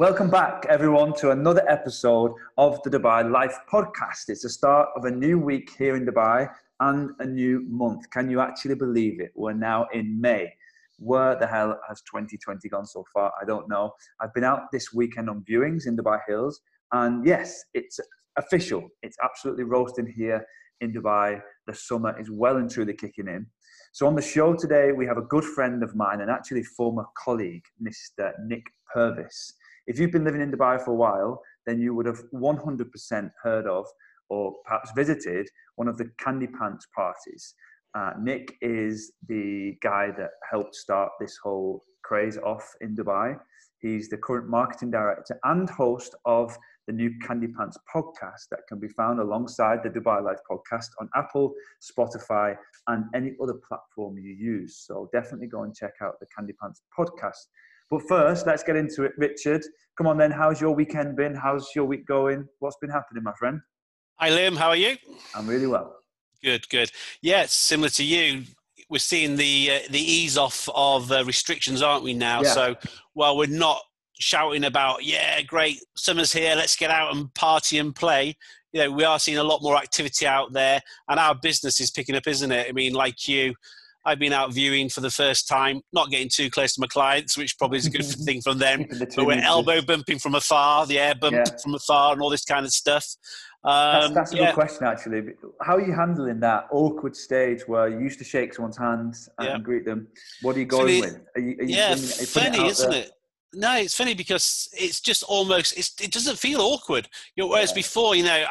Welcome back, everyone, to another episode of the Dubai Life Podcast. It's the start of a new week here in Dubai and a new month. Can you actually believe it? We're now in May. Where the hell has 2020 gone so far? I don't know. I've been out this weekend on viewings in Dubai Hills, and yes, it's official. It's absolutely roasting here in Dubai. The summer is well and truly kicking in. So, on the show today, we have a good friend of mine and actually former colleague, Mr. Nick Purvis. If you've been living in Dubai for a while, then you would have 100% heard of or perhaps visited one of the Candypants parties. Uh, Nick is the guy that helped start this whole craze off in Dubai. He's the current marketing director and host of the new Candypants podcast that can be found alongside the Dubai Life podcast on Apple, Spotify, and any other platform you use. So definitely go and check out the Candypants podcast. But first, let's get into it. Richard, come on then. How's your weekend been? How's your week going? What's been happening, my friend? Hi, Liam. How are you? I'm really well. Good, good. Yeah, it's similar to you. We're seeing the uh, the ease off of uh, restrictions, aren't we now? Yeah. So while we're not shouting about, yeah, great, summer's here, let's get out and party and play. You know, we are seeing a lot more activity out there, and our business is picking up, isn't it? I mean, like you, I've been out viewing for the first time, not getting too close to my clients, which probably is a good thing from them. the but we're elbow bumping from afar, the air bump yeah. from afar, and all this kind of stuff. Um, that's, that's, a yeah. good question, actually. How are you handling that awkward stage where you used to shake someone's hands and yeah. greet them? What are you going with? Are you, are you yeah, funny, it isn't there? it? No, it's funny because it's just almost it doesn't feel awkward. You know, whereas yeah. before, you know,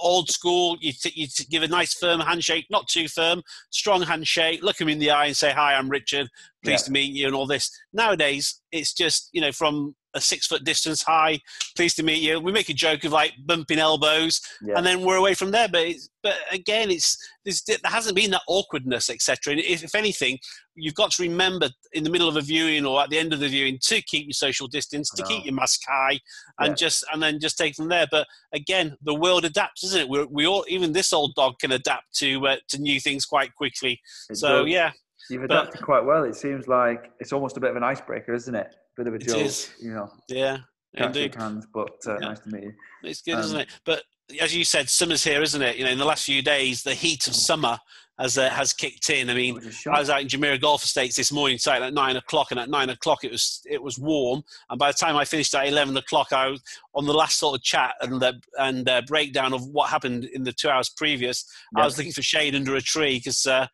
old school. You, t- you t- give a nice firm handshake, not too firm, strong handshake. Look him in the eye and say, "Hi, I'm Richard. Pleased yeah. to meet you," and all this. Nowadays, it's just you know from a six foot distance. Hi, pleased to meet you. We make a joke of like bumping elbows, yeah. and then we're away from there. But but again, it's there hasn't been that awkwardness, etc. And if, if, anything, you've got to remember in the middle of a viewing or at the end of the viewing to keep your social distance, to keep your mask high, and yeah. just and then just take from there. But again, the world adapts, isn't it? we we all even this old dog can adapt to uh, to new things quite quickly. It so does. yeah. You've adapted but, quite well. It seems like it's almost a bit of an icebreaker, isn't it? Bit of a joke, you know. Yeah, indeed. hands, but uh, yeah. nice to meet you. It's good, um, isn't it? But as you said, summer's here, isn't it? You know, in the last few days, the heat of summer has uh, has kicked in. I mean, I was out in Jumeirah Golf Estates this morning, starting at nine o'clock, and at nine o'clock it was it was warm. And by the time I finished at eleven o'clock, I was on the last sort of chat and the and uh, breakdown of what happened in the two hours previous. Yep. I was looking for shade under a tree because uh,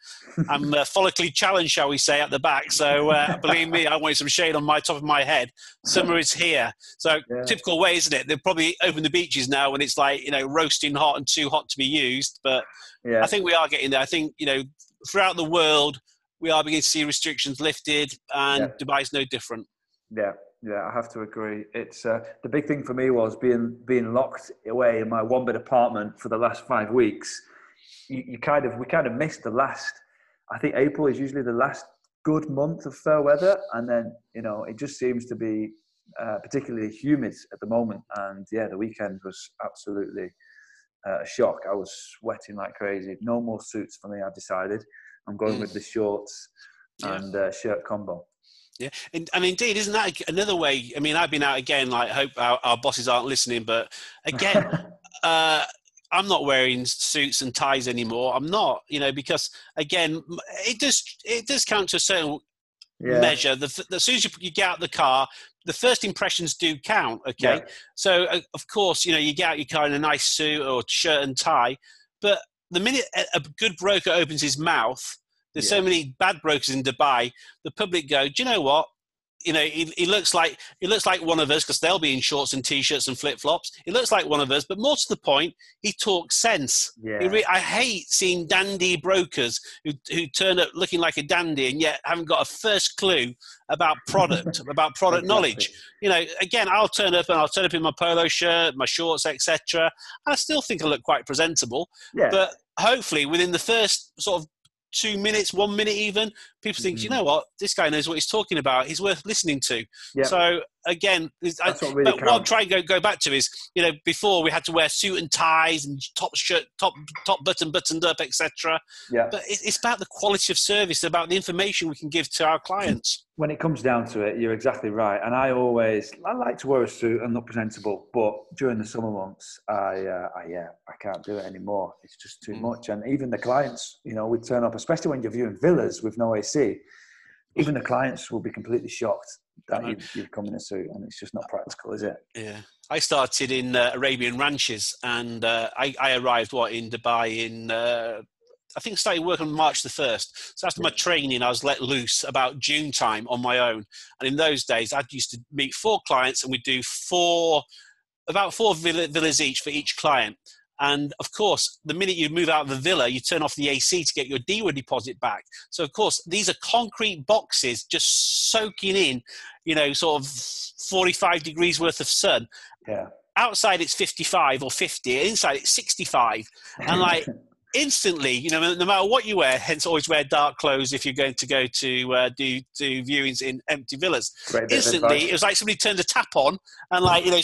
I'm uh, follically challenged, shall we say, at the back. So uh, believe me, I wanted some shade on my top of my head. Summer is here. So yeah. typical way, isn't it? They've probably opened the beaches now when it's like you know roasting hot and too hot to be used, but yeah. I think we are getting there. I think you know throughout the world we are beginning to see restrictions lifted, and yeah. is no different. Yeah, yeah, I have to agree. It's uh, the big thing for me was being being locked away in my one bed apartment for the last five weeks. You, you kind of we kind of missed the last. I think April is usually the last good month of fair weather, and then you know it just seems to be uh, particularly humid at the moment. And yeah, the weekend was absolutely uh, a shock. I was sweating like crazy. No more suits for me. I've decided. I'm going mm. with the shorts and uh, shirt combo. Yeah, and, and, indeed, isn't that another way? I mean, I've been out again. Like, hope our, our bosses aren't listening, but again, uh, I'm not wearing suits and ties anymore. I'm not, you know, because again, it does it does count to a certain yeah. measure. The, the, as soon as you, you, get out the car, the first impressions do count. Okay, yeah. so uh, of course, you know, you get out your car in a nice suit or shirt and tie, but the minute a, a good broker opens his mouth, there's yeah. so many bad brokers in Dubai. The public go, do you know what? You know, he, he, looks like he looks like one of us because they'll be in shorts and t-shirts and flip-flops. He looks like one of us, but more to the point, he talks sense. Yeah. Re- I hate seeing dandy brokers who who turn up looking like a dandy and yet haven't got a first clue about product, about product exactly. knowledge. You know, again, I'll turn up and I'll turn up in my polo shirt, my shorts, etc. I still think I look quite presentable. Yeah. But hopefully, within the first sort of two minutes, one minute even, people think, mm-hmm. you know what, this guy knows what he's talking about. He's worth listening to. Yep. So again, I, really but what I'm trying to go, go back to is, you know, before we had to wear suit and ties and top shirt, top top button buttoned up, etc. Yeah. But it, it's about the quality of service, about the information we can give to our clients. when it comes down to it, you're exactly right. And I always, I like to wear a suit and look presentable, but during the summer months, I, uh, I yeah, I can't do it anymore. It's just too Mm. much. And even the clients, you know, we turn up, especially when you're viewing villas with no AC. See, even the clients will be completely shocked that Right. you, you've come in a suit, and it's just not practical, is it? Yeah. I started in uh, Arabian ranches, and uh, I, I arrived what in Dubai in uh, I think I started working on March the first. So after my training, I was let loose about June time on my own. And in those days, I used to meet four clients, and we'd do four about four villas each for each client. And of course, the minute you move out of the villa, you turn off the AC to get your DEWA deposit back. So of course, these are concrete boxes just soaking in, you know, sort of 45 degrees worth of sun Yeah. outside it's 55 or 50 inside it's 65 and like instantly you know no matter what you wear hence always wear dark clothes if you're going to go to uh, do do viewings in empty villas Great instantly it was like somebody turned a tap on and like you know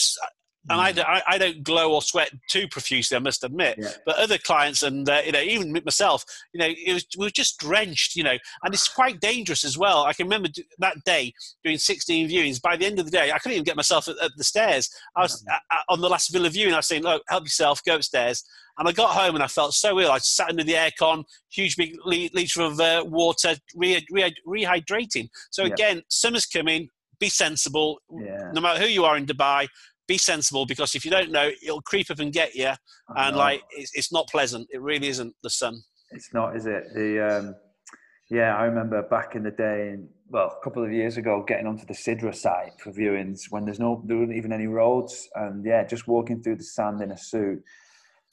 and I, don't- I, I don't glow or sweat too profusely, I must admit. Yeah. But other clients and uh, you know even myself, you know, it was we were just drenched, you know, and it's quite dangerous as well. I can remember that day doing 16 viewings. By the end of the day, I couldn't even get myself at, at the stairs. I was uh, uh, on the last villa viewing. I was saying, "Look, help yourself, go upstairs." And I got home and I felt so ill. I sat under the aircon, huge big liter of uh, water, re- re- rehydrating. So Yeah. again, summer's coming. Be sensible. Yeah. No matter who you are in Dubai, be sensible because if you don't know, it'll creep up and get you. And like, it's, it's not pleasant. It really isn't. The sun. It's not, is it? The um, yeah, I remember back in the day, and well, a couple of years ago, getting onto the Sidra site for viewings when there's no, there weren't even any roads, and yeah, just walking through the sand in a suit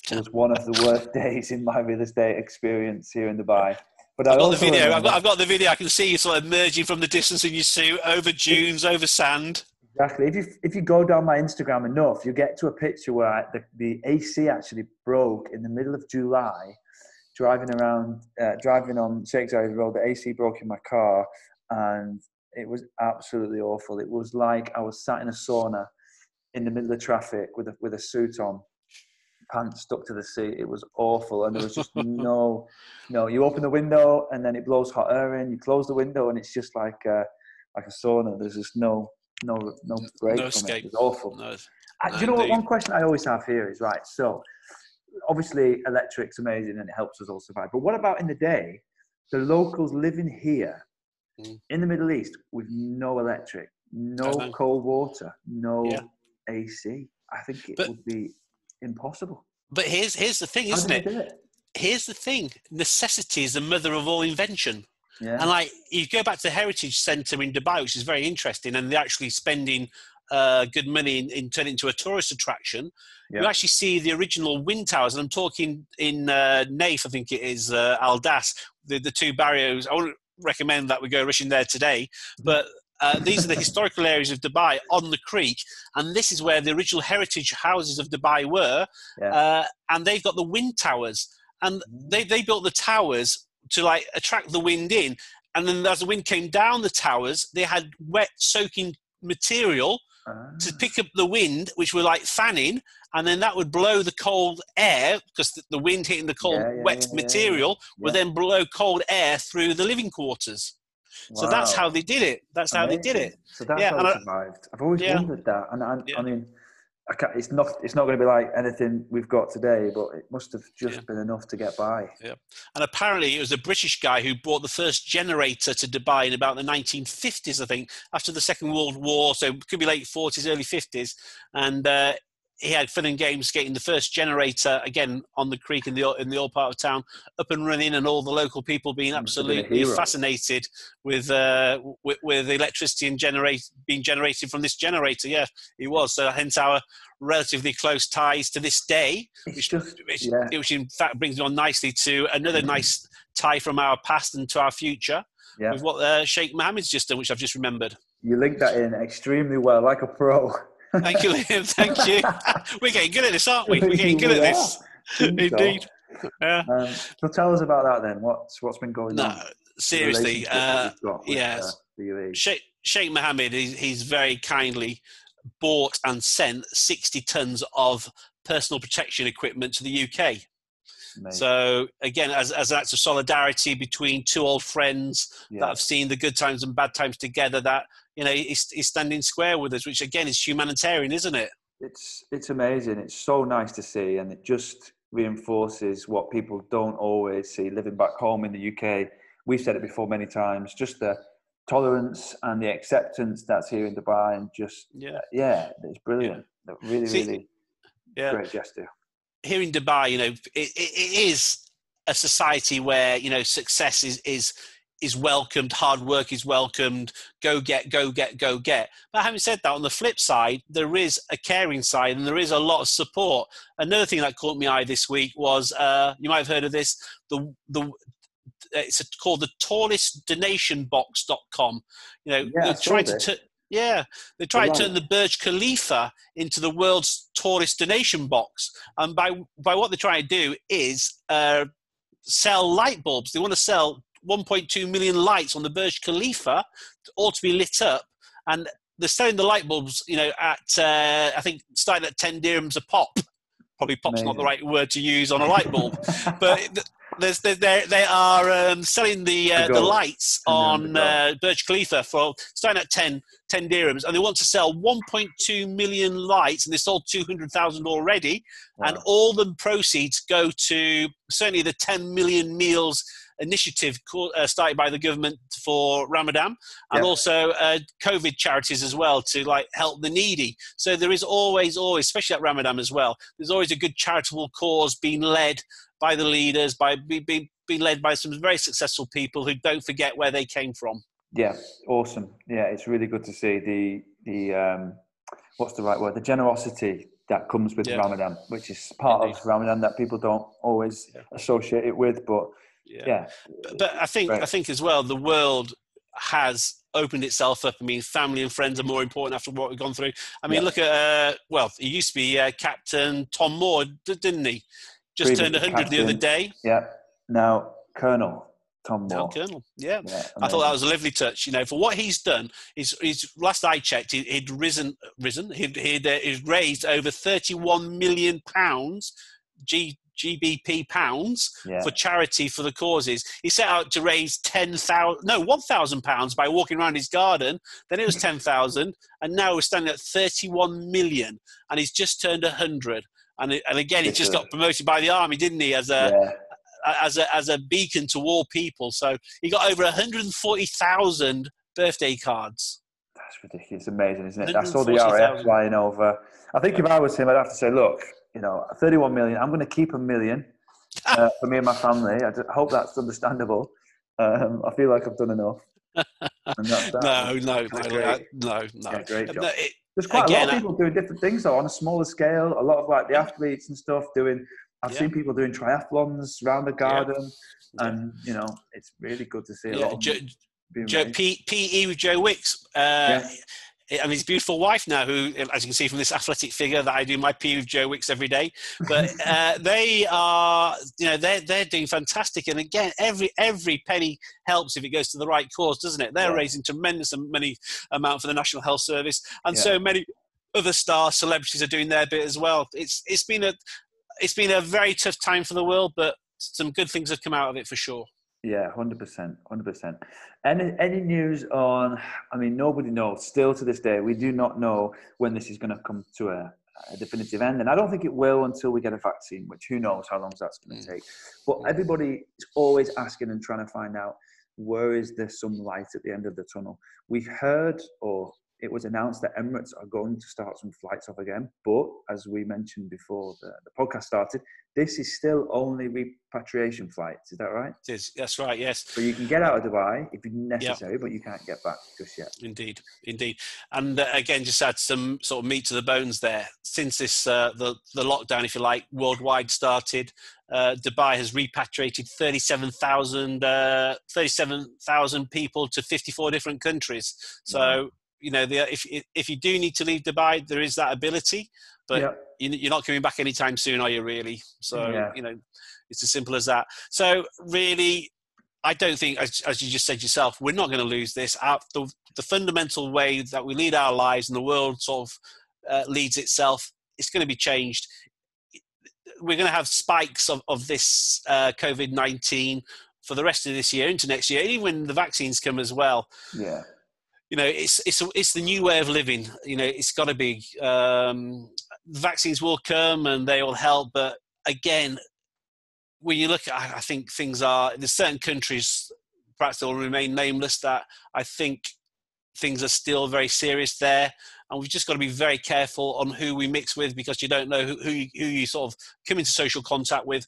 it was one of the worst days in my real estate experience here in Dubai. But I I've got the video. I've got, I've got the video. I can see you sort of emerging from the distance in your suit over dunes, over sand. Exactly. If you if you go down my Instagram enough, you get to a picture where I, the, the AC actually broke in the middle of July, driving around, uh, driving on Sheikh Zayed Road. The AC broke in my car, and it was absolutely awful. It was like I was sat in a sauna in the middle of traffic with a with a suit on, pants stuck to the seat. It was awful, and there was just no, no. You open the window, and then it blows hot air in. You close the window, and it's just like uh, like a sauna. There's just no no no break No from escape. it. It's awful. No, Uh, do you know what? One question I always have here is right. So, obviously, electric's amazing and it helps us all survive. But what about in the day, the locals living here Mm. in the Middle East with no electric, no cold water, no Yeah. AC? I think it But- would be impossible. But here's here's the thing, isn't it? it? Here's the thing: necessity is the mother of all invention. Yeah. And like, you go back to the Heritage Centre in Dubai, which is very interesting, and they're actually spending uh, good money in, in turning it into a tourist attraction. You actually see the original wind towers, and I'm talking in uh, Naif, I think it is uh, Al Das, the, the two barrios. I wouldn't recommend that we go rushing there today, but uh, these are the historical areas of Dubai on the creek, and this is where the original heritage houses of Dubai were. Yeah. Uh, and they've got the wind towers, and they, they built the towers to like attract the wind in. And then as the wind came down the towers, they had wet soaking material Ah, to pick up the wind, which were like fanning, and then that would blow the cold air because the, wind hitting the cold Yeah, yeah, wet yeah, material would then blow cold air through the living quarters. So that's how they did it. That's how they did it. So that's Yeah, how I- survived. I've always wondered that, and I, mean, it's not it's not going to be like anything we've got today, but it must have just Yeah. been enough to get by. Yeah, And apparently, it was a British guy who brought the first generator to Dubai in about the 1950s, I think, after the Second World War. So it could be late 40s, early 50s. And uh, he had fun and games getting the first generator again on the creek in the in the old part of town up and running, and all the local people being Must have been a absolutely fascinated with, uh, with with electricity and generate being generated from this generator. Yeah, he was. So hence our relatively close ties to this day which, just which, yeah. which in fact brings me on nicely to another nice tie from our past and to our future yeah. with what uh, Sheikh Mohammed's just done, which I've just remembered. You link that in extremely well, like a pro. Thank you, Liam. Thank you. We're getting good at this, aren't we? We're getting good at this. Indeed. Yeah. Um, so tell us about that then. What's what's been going No, on? Seriously. Uh, you've got with, yes. uh. Sheikh, Sheikh Mohammed, he's, he's very kindly bought and sent 60 tons of personal protection equipment to the UK. Amazing. So again, as, as an act of solidarity between two old friends yeah. that have seen the good times and bad times together, that you know he's, he's standing square with us, which again is humanitarian, isn't it? It's it's amazing. It's so nice to see, and it just reinforces what people don't always see living back home in the UK. We've said it before many times. Just the tolerance and the acceptance that's here in Dubai, and just yeah, uh, yeah, it's brilliant. Yeah. Really, See, really yeah. great gesture. Here in Dubai, you know, it, it, it is a society where you know success is is is welcomed, hard work is welcomed, go get, go get, go get. But having said that, on the flip side, there is a caring side and there is a lot of support. Another thing that caught my eye this week was uh, you might have heard of this the the it's called the tallest donationbox.com. You know, yeah, they're trying to t- yeah, they try to turn the Burj Khalifa into the world's tallest donation box, and by by what they're trying to do is uh, sell light bulbs. They want to sell 1.2 million lights on the Burj Khalifa, all to be lit up, and they're selling the light bulbs. You know, at uh, I think starting at 10 dirhams a pop. Probably pop's Amazing. not the right word to use on a light bulb, but there's, they they are um, selling the uh, the lights on uh, Burj Khalifa for starting at 10, 10 dirhams, and they want to sell 1.2 million lights, and they sold 200,000 already, wow. and all the proceeds go to certainly the 10 million meals initiative uh, started by the government for Ramadan, and yeah. also uh, COVID charities as well to like help the needy. So there is always, always, especially at Ramadan as well, there's always a good charitable cause being led by the leaders, by being be led by some very successful people who don't forget where they came from. Yeah, awesome. Yeah, it's really good to see the the um, what's the right word? The generosity that comes with yeah. Ramadan, which is part Indeed. of Ramadan that people don't always yeah. associate it with. But yeah, yeah. But, but, I think I think as well the world has opened itself up. I mean, family and friends are more important after what we've gone through. I mean, look at uh, well, he used to be uh, Captain Tom Moore, didn't he? Just turned 100 captain. the other day. Yeah. Now, Colonel Tom Moore. Colonel, yeah. yeah I thought that was a lovely touch. You know, for what he's done, he's, he's last I checked, he, would risen, risen, he'd, he'd, uh, he'd, raised over 31 million pounds G, GBP pounds yeah. for charity for the causes. He set out to raise 10,000, no, 1,000 pounds by walking around his garden. Then it was 10,000, and now we're standing at 31 million, and he's just turned 100. And, and again, he just got promoted by the army, didn't he? As a yeah. as a as a beacon to all people. So he got over 140,000 birthday cards. That's ridiculous, It's amazing, isn't it? I saw the RAF flying over. I think if I was him, I'd have to say, look, you know, 31 million. I'm going to keep a million uh, for me and my family. I hope that's understandable. Um, I feel like I've done enough. That. no, no, no, no, no. Yeah, great job. No, it, there's quite Again, a lot of people doing different things though on a smaller scale. A lot of like the athletes and stuff doing. I've yeah. seen people doing triathlons around the garden, yeah. and you know it's really good to see. A lot Joe, Joe, P, PE with Joe Wicks. Uh, and his beautiful wife now, who, as you can see from this athletic figure, that I do my pee with Joe Wicks every day. But uh, they are, you know, they're they're doing fantastic. And again, every every penny helps if it goes to the right cause, doesn't it? They're yeah. raising tremendous money amount for the National Health Service, and yeah. so many other star celebrities are doing their bit as well. It's it's been a it's been a very tough time for the world, but some good things have come out of it for sure. Yeah, hundred percent, hundred percent. Any any news on? I mean, nobody knows. Still to this day, we do not know when this is going to come to a, a, definitive end, and I don't think it will until we get a vaccine. Which who knows how long that's going to mm. take. But everybody is always asking and trying to find out where is there some light at the end of the tunnel. We've heard, or it was announced that Emirates are going to start some flights off again. But as we mentioned before the, the podcast started, this is still only repatriation flights. Is that right? It is. That's right. Yes. So you can get out of Dubai if necessary, yep. but you can't get back just yet. Indeed, indeed. And uh, again, just add some sort of meat to the bones there. Since this uh, the the lockdown, if you like, worldwide started, uh, Dubai has repatriated 37,000 uh, 37, people to 54 different countries. So you know, the, if if you do need to leave Dubai, there is that ability, but yeah. you're not coming back anytime soon, are you? Really? So yeah. you know, it's as simple as that. So really, I don't think, as, as, you just said yourself, we're not going to lose this. Our, the, the, fundamental way that we lead our lives and the world sort of uh, leads itself, it's going to be changed. We're going to have spikes of, of this uh, COVID 19 for the rest of this year into next year, even when the vaccines come as well. Yeah. You know, it's it's it's the new way of living. You know, it's got to be. Um, vaccines will come and they will help, but again, when you look at, I think things are there's certain countries, perhaps they'll remain nameless, that I think things are still very serious there, and we've just got to be very careful on who we mix with because you don't know who who you, who you sort of come into social contact with,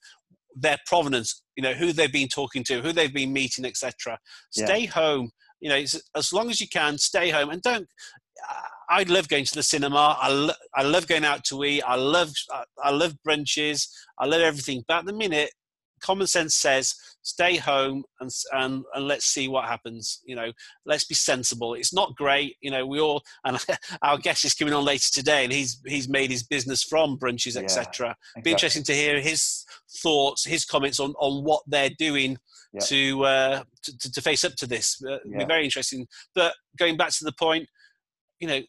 their provenance, you know, who they've been talking to, who they've been meeting, etc. Stay yeah. home. You know, as long as you can, stay home and don't. I love going to the cinema. I, lo- I love going out to eat. I love I, I love brunches. I love everything. But at the minute, common sense says stay home and, and and let's see what happens you know let's be sensible it's not great you know we all and our guest is coming on later today and he's he's made his business from brunches etc yeah, exactly. be interesting to hear his thoughts his comments on on what they're doing yeah. to, uh, to, to face up to this uh, yeah. be very interesting but going back to the point you know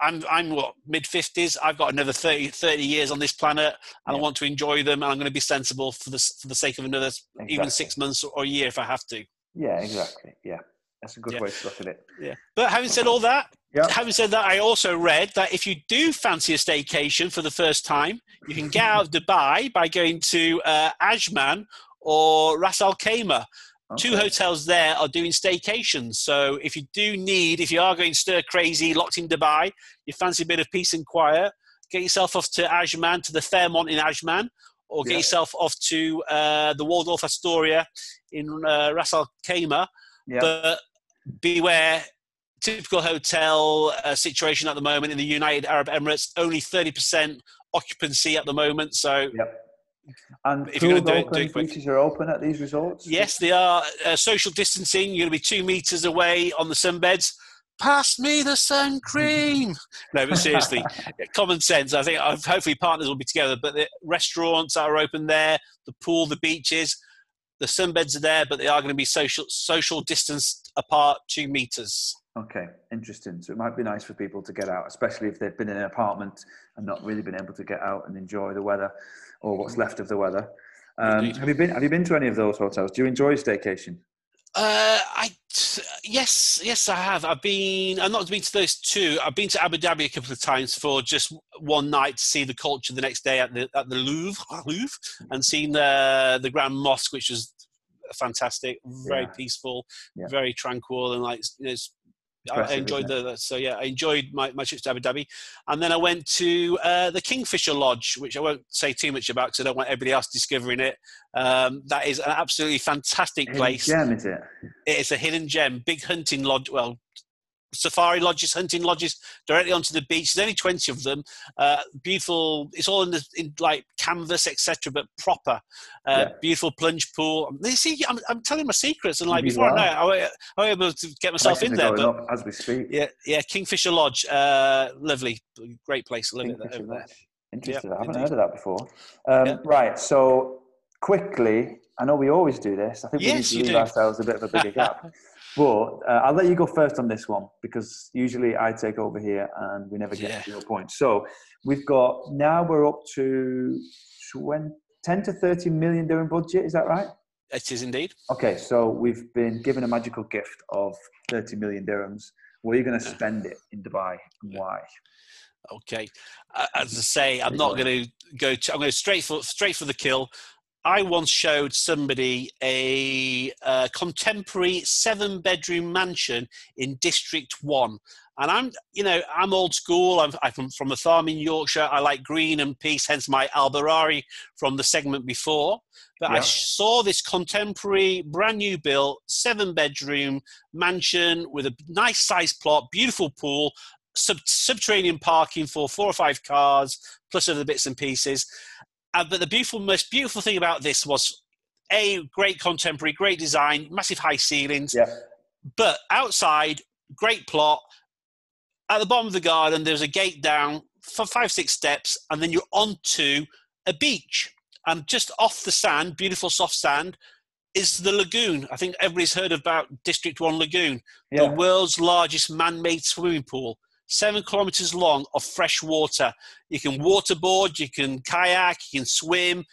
I'm I'm what mid fifties. I've got another 30, 30, years on this planet, and yeah. I want to enjoy them. And I'm going to be sensible for the for the sake of another exactly. even six months or a year if I have to. Yeah, exactly. Yeah, that's a good yeah. way to look at it. Yeah. But having said all that, yeah. having said that, I also read that if you do fancy a staycation for the first time, you can get out of Dubai by going to uh, Ajman or Ras Al Khaimah. Okay. Two hotels there are doing staycations. So if you do need, if you are going stir crazy, locked in Dubai, you fancy a bit of peace and quiet, get yourself off to Ajman, to the Fairmont in Ajman, or get yeah. yourself off to uh, the Waldorf Astoria in uh, Ras Al Khaimah. Yeah. But beware, typical hotel uh, situation at the moment in the United Arab Emirates, only 30% occupancy at the moment. So yep. And if you're going to do it, do beaches are open at these resorts. Yes, they are. Uh, social distancing. You're going to be two meters away on the sunbeds. Pass me the sun cream. no, but seriously, common sense. I think uh, hopefully partners will be together. But the restaurants are open there. The pool, the beaches, the sunbeds are there, but they are going to be social social distance apart, two meters. Okay, interesting. So it might be nice for people to get out, especially if they've been in an apartment and not really been able to get out and enjoy the weather or what's left of the weather. Um, have you been? Have you been to any of those hotels? Do you enjoy staycation? Uh, I yes, yes, I have. I've been. I've not been to those two. I've been to Abu Dhabi a couple of times for just one night to see the culture the next day at the at the Louvre, Louvre, and seen the the Grand Mosque, which was fantastic, very yeah. peaceful, yeah. very tranquil, and like you know, I enjoyed the so yeah I enjoyed my, my trips to Abu Dhabi, and then I went to uh, the Kingfisher Lodge, which I won't say too much about because I don't want everybody else discovering it. Um, that is an absolutely fantastic hidden place. Gem is it? It is a hidden gem, big hunting lodge. Well, safari lodges, hunting lodges directly onto the beach. There's only 20 of them. Uh, beautiful. It's all in, the, in like canvas, etc., but proper. Uh, yeah. Beautiful plunge pool. They see, I'm, I'm, telling my secrets, and like before I know, I, I was able to get myself in there. But, as we speak. Yeah, yeah. Kingfisher Lodge, uh, lovely, great place. Love it over there. Interesting. I haven't indeed. heard of that before. Um, yeah. Right. So quickly, I know we always do this. I think we yes, need to leave do. ourselves a bit of a bigger gap. But uh, I'll let you go first on this one because usually I take over here and we never get yeah. to your point. So we've got now we're up to 20, 10 to 30 million dirham budget. Is that right? It is indeed. Okay, so we've been given a magical gift of 30 million dirhams. Where are you going to spend it in Dubai and why? Okay, as I say, I'm not going to go. To, I'm going to straight for straight for the kill. I once showed somebody a, a contemporary seven bedroom mansion in District 1. And I'm, you know, I'm old school. I'm, I'm from a farm in Yorkshire. I like green and peace, hence my Al Barari from the segment before. But yeah. I saw this contemporary, brand new built, seven bedroom mansion with a nice sized plot, beautiful pool, sub- subterranean parking for four or five cars, plus other bits and pieces. Uh, but the beautiful, most beautiful thing about this was a great contemporary, great design, massive high ceilings. Yeah. But outside, great plot. At the bottom of the garden, there's a gate down for five, six steps, and then you're onto a beach. And just off the sand, beautiful soft sand, is the lagoon. I think everybody's heard about District One Lagoon, Yeah. the world's largest man-made swimming pool, seven kilometers long of fresh water. You can waterboard, you can kayak, you can swim.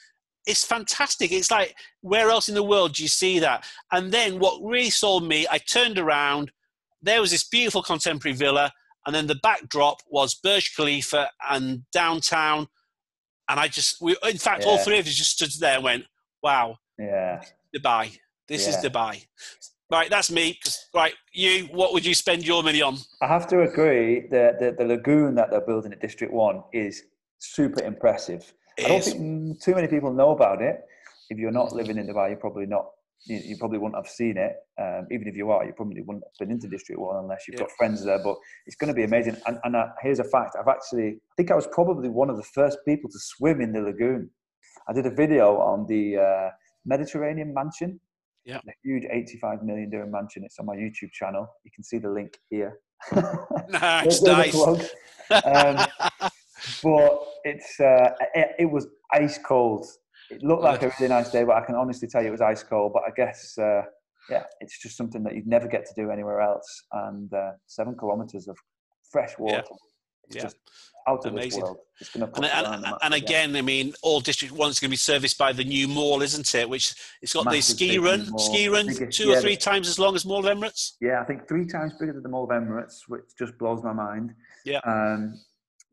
It's fantastic. It's like where else in the world do you see that? And then what really sold me, I turned around. There was this beautiful contemporary villa, and then the backdrop was Burj Khalifa and downtown. And I just, we, in fact, all three of us just stood there and went, "Wow, Yeah. Dubai. This is Yeah. Dubai. Right, that's me. Right, you, what would you spend your money on? I have to agree that the, the lagoon that they're building at District 1 is super impressive. I don't is. think too many people know about it. If you're not living in Dubai, you're probably not. You, you probably wouldn't have seen it. Um, even if you are, you probably wouldn't have been into District One unless you've Yeah. got friends there. But it's going to be amazing. And, and uh, here's a fact: I've actually, I think I was probably one of the first people to swim in the lagoon. I did a video on the uh, Mediterranean Mansion. Yeah. a huge 85 million dirham mansion. It's on my YouTube channel. You can see the link here. Nice, nice. Um, but it's uh, it, it was ice cold. It looked like a really nice day, but I can honestly tell you it was ice cold. But I guess uh, yeah, it's just something that you'd never get to do anywhere else. And uh, seven kilometers of fresh water. It's Yeah. just out of this Amazing. world. Going to And, and, you on the map and again. I mean, all District One's going to be serviced by the new mall, isn't it? Which it's got the ski run, mall. ski run, Biggest- two or three times as long as Mall of Emirates. Yeah, I think three times bigger than the Mall of Emirates, which just blows my mind. Yeah. Um,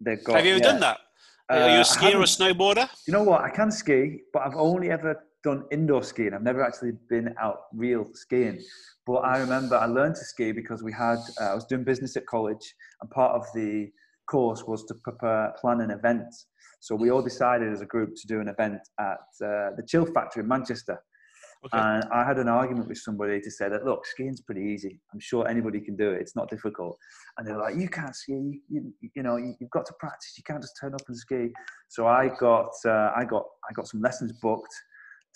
they've got. Have you ever yeah. done that? Are Uh, you a skier or a snowboarder? You know what? I can ski, but I've only ever done indoor skiing. I've never actually been out real skiing. But I remember I learned to ski because we had, uh, I was doing business at college, and part of the course was to prepare, plan an event. So we all decided as a group to do an event at uh, the Chill Factore in Manchester. Okay. And I had an argument with somebody to say that, look, skiing's pretty easy. I'm sure anybody can do it. It's not difficult. And they're like, you can't ski. You, you, know, you, you've got to practice. You can't just turn up and ski. So I got, uh, I got, I got some lessons booked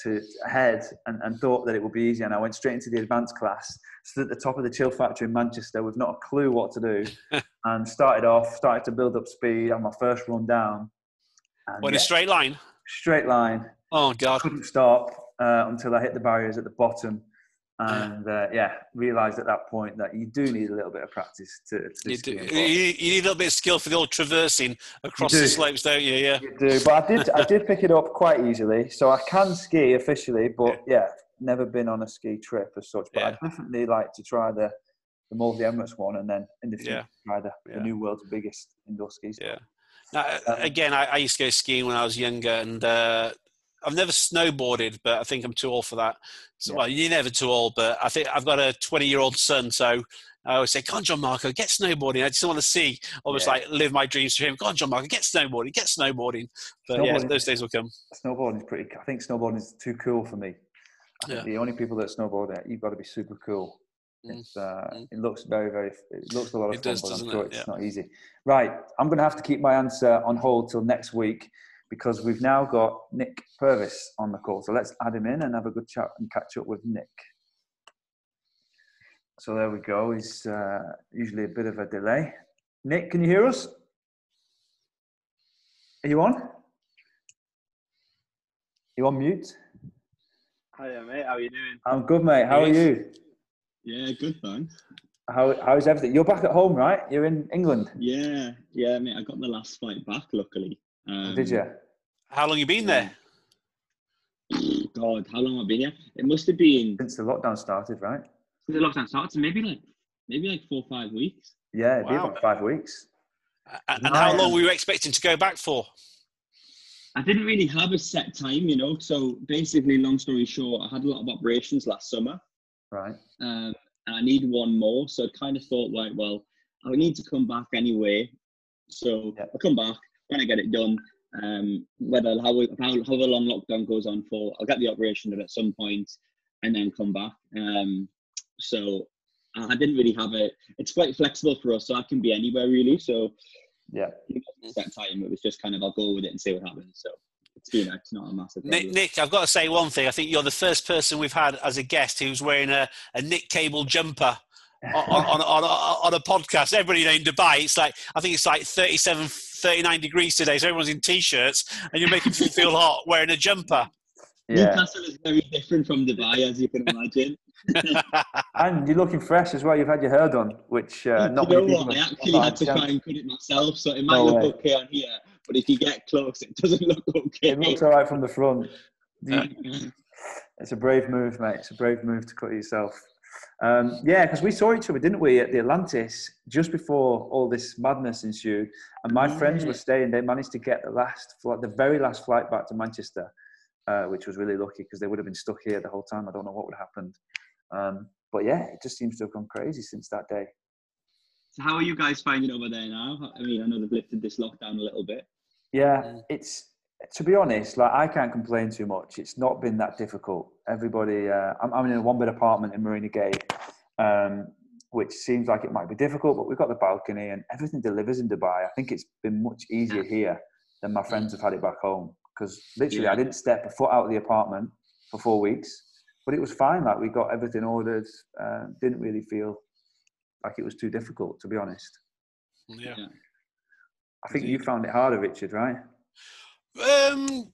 to ahead and, and thought that it would be easy. And I went straight into the advanced class, stood at the top of the chill factore in Manchester with not a clue what to do, and started off, started to build up speed on my first run down. And What yeah, a straight line? straight line Oh God! couldn't stop uh, until I hit the barriers at the bottom. And uh, yeah, realised at that point that you do need a little bit of practice to, to You, do, you, you need a little bit of skill for the old traversing across do. the slopes, don't you? Yeah. You do, but I did. I did pick it up quite easily, so I can ski officially. But yeah, never been on a ski trip as such. But Yeah. I'd definitely like to try the the the Emirates one, and then in the future Yeah. try the, Yeah. the new world's biggest indoor ski. Yeah. Now, Um, again, I, I used to go skiing when I was younger, and uh, I've never snowboarded, but I think I'm too old for that. So, Yeah. well, you're never too old, but I think I've got a 20 year old son, so I always say, "Come on, John Marco, get snowboarding." I just want to see, almost Yeah. like live my dreams to him. Come on, John Marco, get snowboarding, get snowboarding. But yeah, those days will come. Snowboarding is pretty. I think snowboarding is too cool for me. I Yeah. the only people that snowboard, uh, you've got to be super cool. It's, uh, mm. It looks very, very. It looks a lot of It fun, does, but I'm doesn't sure it? it's Yeah. not easy. Right, I'm going to have to keep my answer on hold till next week because we've now got Nick Purvis on the call. So let's add him in and have a good chat and catch up with Nick. So there we go. He's uh, usually a bit of a delay. Nick, can you hear us? Are you on? You on mute? Hiya, mate. How are you doing? I'm good, mate. How are you? Yeah, good, thanks. How, how's everything? You're back at home, right? You're in England. Yeah, yeah, mate. I got the last flight back, luckily. Um, Did you? How long you been there? God, how long have I been here? It must have been Since the lockdown started, right? since the lockdown started, so maybe like maybe like four or five weeks. Yeah, it'd be about five weeks. And, and how Right. long were you expecting to go back for? I didn't really have a set time, you know. So basically, long story short, I had a lot of operations last summer, Right. um, and I need one more. So I kind of thought, like, well, I need to come back anyway. So Yeah. I'll come back when I get it done. Um, whether how, how however long lockdown goes on for, I'll get the operation done at some point, and then come back. Um, so I I didn't really have it. It's quite flexible for us, so I can be anywhere really. So Yeah. that time, it was just kind of I'll go with it and see what happens. So it's been it's not a massive. Nick, Nick, I've got to say one thing. I think you're the first person we've had as a guest who's wearing a, a Nick Cable jumper on, on, on, on, a podcast. Everybody in Dubai, it's like, I think it's like 37, 39 degrees today, so everyone's in t shirts and you're making people feel hot wearing a jumper. Yeah. Newcastle is very different from Dubai, as you can imagine. And you're looking fresh as well. You've had your hair done, which uh, not you know many what? I actually had to that try and cut it myself, so it might No look way. okay on here, but if you get close, it doesn't look okay. It looks all right from the front. It's a brave move, mate. It's a brave move to cut yourself. Um, yeah, because we saw each other, didn't we, at the Atlantis just before all this madness ensued. And my friends were staying. They managed to get the last flight, the very last flight back to Manchester, uh, which was really lucky because they would have been stuck here the whole time. I don't know what would have happened. Um, but yeah, it just seems to have gone crazy since that day. So how are you guys finding over there now? I mean, I know they've lifted this lockdown a little bit. Yeah, it's to be honest, like I can't complain too much. It's not been that difficult. Everybody, uh, I'm, I'm in a one bed apartment in Marina Gate, um, which seems like it might be difficult, but we've got the balcony and everything delivers in Dubai. I think it's been much easier here than my friends have had it back home because literally I didn't step a foot out of the apartment for four weeks, but it was fine. Like we got everything ordered. Uh, didn't really feel like it was too difficult, to be honest. yeah. I think you found it harder, Richard, right? Um,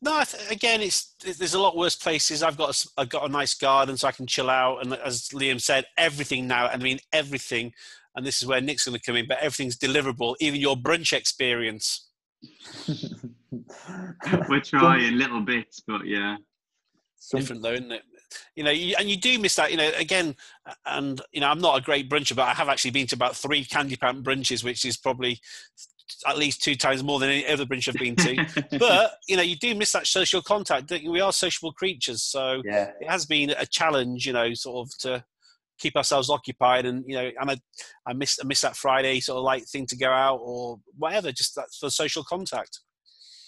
no, th- again, it's there's a lot worse places. I've got a, s- I've got a nice garden, so I can chill out. And as Liam said, everything now, I mean everything. And this is where Nick's going to come in, but everything's deliverable, even your brunch experience. We're trying little bits, but yeah. Some- Different though, isn't it? You know, you, and you do miss that. You know, again, and you know, I'm not a great bruncher, but I have actually been to about three candy pan brunches, which is probably at least two times more than any other bridge I've been to. but you know, you do miss that social contact. We are sociable creatures, so yeah, it has been a challenge, you know, sort of to keep ourselves occupied. And you know, and I, I miss I miss that Friday sort of like thing to go out or whatever, just that for social contact.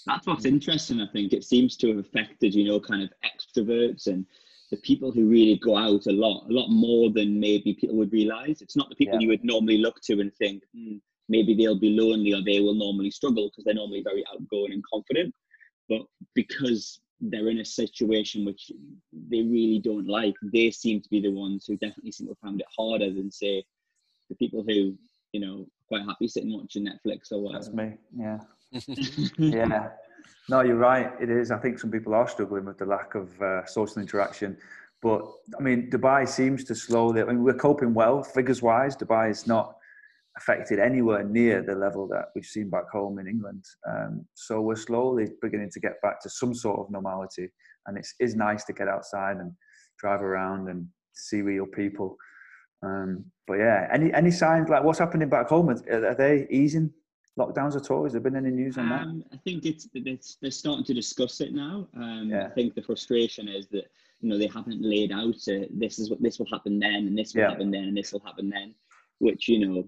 That's what's interesting. I think it seems to have affected, you know, kind of extroverts and the people who really go out a lot, a lot more than maybe people would realize. It's not the people Yeah. you would normally look to and think "Hmm, maybe they'll be lonely or they will normally struggle because they're normally very outgoing and confident. But because they're in a situation which they really don't like, they seem to be the ones who definitely seem to have found it harder than say the people who, you know, quite happy sitting watching Netflix or that's me. Yeah, yeah. No, you're right. It is. I think some people are struggling with the lack of uh, social interaction. But I mean, Dubai seems to slowly. I mean, we're coping well figures wise. Dubai is not affected anywhere near the level that we've seen back home in England. Um, so we're slowly beginning to get back to some sort of normality, and it is nice to get outside and drive around and see real people. Um, but yeah, any any signs like what's happening back home? Are, are they easing lockdowns at all? Has there been any news on that? Um, I think it's, it's they're starting to discuss it now. Um, Yeah. I think the frustration is that you know they haven't laid out uh, this is what this will happen then and this will Yeah. happen then and this will happen then. Which you know,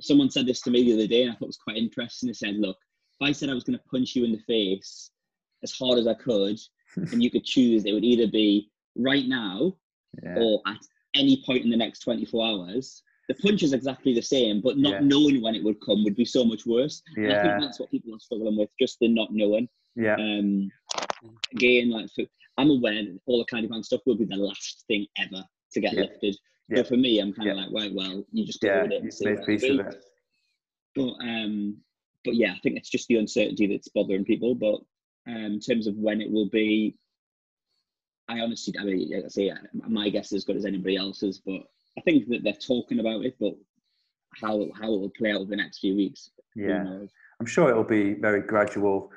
someone said this to me the other day and I thought it was quite interesting. They said, "Look, if I said I was going to punch you in the face as hard as I could, and you could choose, it would either be right now Yeah. or at any point in the next 24 hours." The punch is exactly the same, but not Yeah. knowing when it would come would be so much worse. And I Yeah. think that's what people are struggling with, just the not knowing. Yeah. Um, again, like for, I'm aware that all the candy pan stuff will be the last thing ever to get Yeah. lifted. Yeah. So for me, I'm kind of Yeah. like, right, well, you just go Yeah. with it and see made what it'll with be. it. But um, but yeah, I think it's just the uncertainty that's bothering people. But um, in terms of when it will be, I honestly, I mean, like I say, my guess is as good as anybody else's. But I think that they're talking about it, but how how it will play out over the next few weeks, who Yeah. knows? I'm sure it'll be very gradual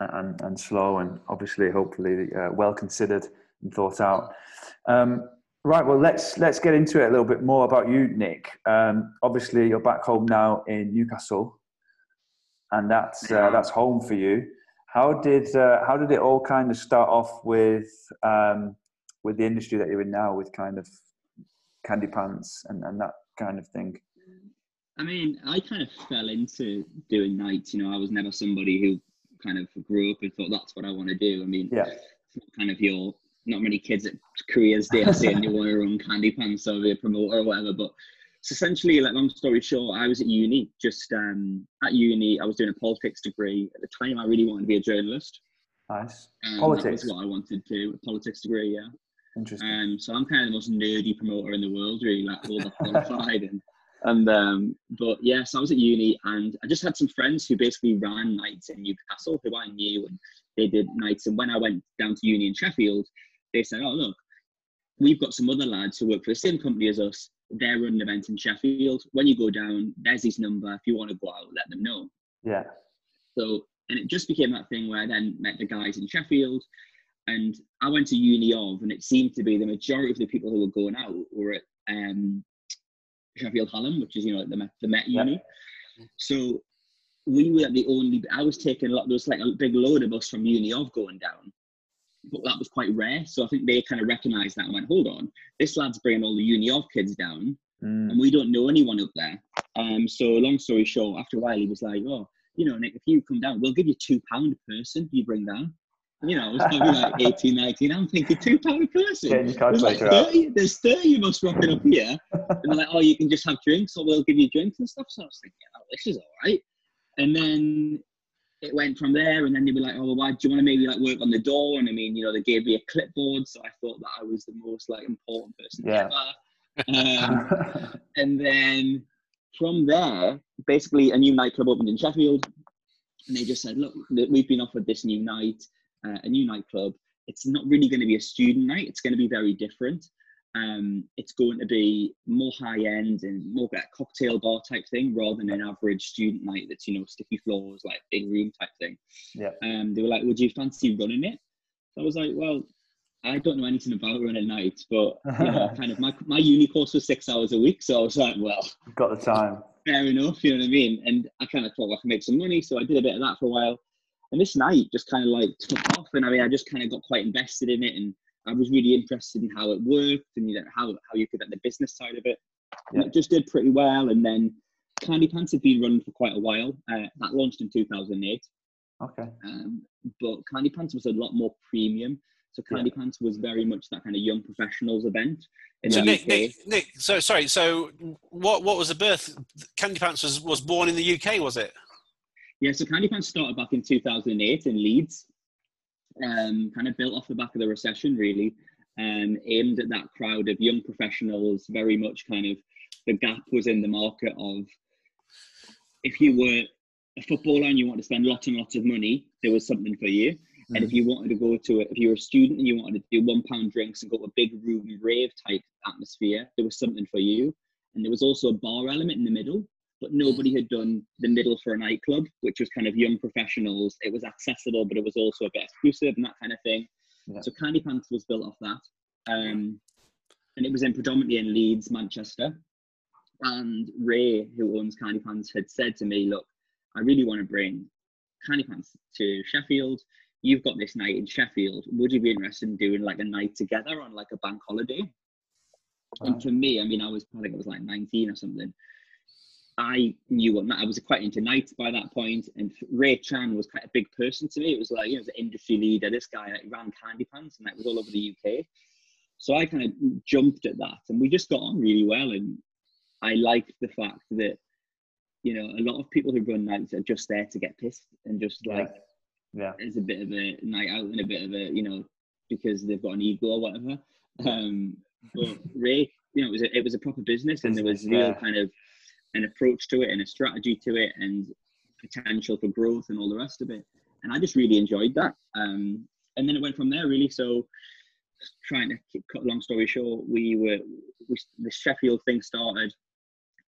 and, and slow and obviously hopefully uh, well considered and thought out. Um, right, well let's let's get into it a little bit more about you, Nick. Um, obviously you're back home now in Newcastle, and that's uh, that's home for you. How did uh, how did it all kind of start off with um, with the industry that you're in now, with kind of candypants and, and that kind of thing? I mean, I kind of fell into doing nights. You know, I was never somebody who kind of grew up and thought that's what I want to do. I mean, Yeah. it's not kind of your not many kids at careers day saying you want to run candypants or be a promoter or whatever. But it's essentially, like long story short, I was at uni. Just um, at uni, I was doing a politics degree. At the time, I really wanted to be a journalist. Nice, Um, Politics? That was what I wanted to. A politics degree, yeah. interesting. Um, so I'm kind of the most nerdy promoter in the world, really, like all the qualified and and um, but yes, yeah, so I was at uni, and I just had some friends who basically ran nights in Newcastle, who I knew, and they did nights. And when I went down to uni in Sheffield, they said, "Oh, look, we've got some other lads who work for the same company as us. They're running an event in Sheffield. When you go down, there's his number. If you want to go out, let them know." Yeah. So, and it just became that thing where I then met the guys in Sheffield, and I went to uni of, and it seemed to be the majority of the people who were going out were at um, Sheffield Hallam, which is you know the Met, the Met Uni. So we were the only. I was taking a lot. There was like a big load of us from Uni of going down, but that was quite rare. So I think they kind of recognised that and went, "Hold on, this lad's bringing all the Uni of kids down, mm. and we don't know anyone up there." Um, so long story short, after a while, he was like, "Oh, you know, Nick, if you come down, we'll give you two pound a person. You bring down." you know, I was probably like 18, 19. I'm thinking two pound a person. There's like 30, there's 30 of us rocking up here. and they're like, oh, you can just have drinks or we'll give you drinks and stuff. So I was thinking, oh, this is all right. And then it went from there. And then they were like, oh, well, why do you want to maybe like work on the door? And I mean, you know, they gave me a clipboard. So I thought that I was the most like important person yeah. ever. Um, and then from there, basically a new nightclub opened in Sheffield. And they just said, look, we've been offered this new night uh, a new nightclub, it's not really going to be a student night. It's going to be very different. Um, it's going to be more high end and more like a cocktail bar type thing rather than an average student night that's you know sticky floors like big room type thing. Yeah. Um, they were like, "Would you fancy running it?" So I was like, "Well, I don't know anything about running nights, but you know, kind of my my uni course was six hours a week, so I was like, well, You've got the time. Fair enough, you know what I mean. And I kind of thought I could make some money, so I did a bit of that for a while. And this night just kind of like took off, and I mean, I just kind of got quite invested in it, and I was really interested in how it worked and you know how how you could get the business side of it. Yeah. it just did pretty well, and then Candy Pants had been running for quite a while. Uh, that launched in 2008. Okay. Um, but Candy Pants was a lot more premium. So Candy yeah. Pants was very much that kind of young professionals event. so Nick, Nick, Nick, so sorry. So what what was the birth? Candy Pants was was born in the UK, was it? Yeah, so Candy Pants started back in 2008 in Leeds, um, kind of built off the back of the recession, really, um, aimed at that crowd of young professionals. Very much kind of the gap was in the market of if you were a footballer and you want to spend lots and lots of money, there was something for you. Mm-hmm. And if mm. you wanted to go to, a, if you were a student and you wanted to do one pound drinks and go to a big room rave type atmosphere, there was something for you. And there was also a bar element in the middle but nobody had done the middle for a nightclub, which was kind of young professionals. It was accessible, but it was also a bit exclusive and that kind of thing. Yeah. So Candy Pants was built off that. Um, and it was in predominantly in Leeds, Manchester. And Ray, who owns Candy Pants, had said to me, Look, I really want to bring Candy Pants to Sheffield. You've got this night in Sheffield. Would you be interested in doing like a night together on like a bank holiday? Wow. And for me, I mean, I was I think I was like 19 or something. I knew what I was quite into nights by that point, and Ray Chan was quite a big person to me. It was like you know, the industry leader. This guy like, ran Candy Pants, and that was all over the UK. So I kind of jumped at that, and we just got on really well. And I liked the fact that you know a lot of people who run nights are just there to get pissed and just like yeah, yeah. it's a bit of a night out and a bit of a you know because they've got an ego or whatever. Um, but Ray, you know, it was a, it was a proper business, and there was real yeah. kind of an approach to it and a strategy to it and potential for growth and all the rest of it. And I just really enjoyed that. Um, and then it went from there really. So trying to keep, cut a long story short, we were we, the Sheffield thing started.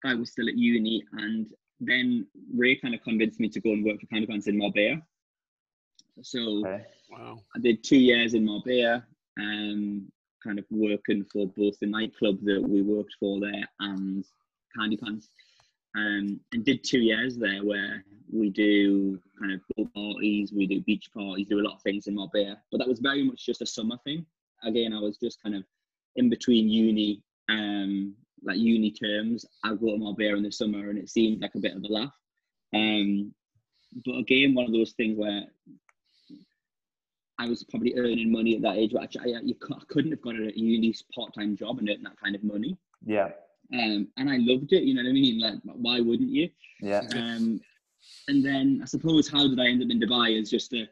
I was still at uni, and then Ray kind of convinced me to go and work for Candy Pants in Marbella. So okay. wow. I did two years in Marbella, um, kind of working for both the nightclub that we worked for there and Candy Pants um, and did two years there where we do kind of pool parties, we do beach parties, do a lot of things in Marbella. But that was very much just a summer thing. Again, I was just kind of in between uni, um, like uni terms. I go to Marbella in the summer, and it seemed like a bit of a laugh. Um, but again, one of those things where I was probably earning money at that age, but I, you, I couldn't have got a uni part-time job and earn that kind of money. Yeah. Um, and I loved it. You know what I mean? Like, why wouldn't you? Yeah. Um, and then I suppose how did I end up in Dubai is just a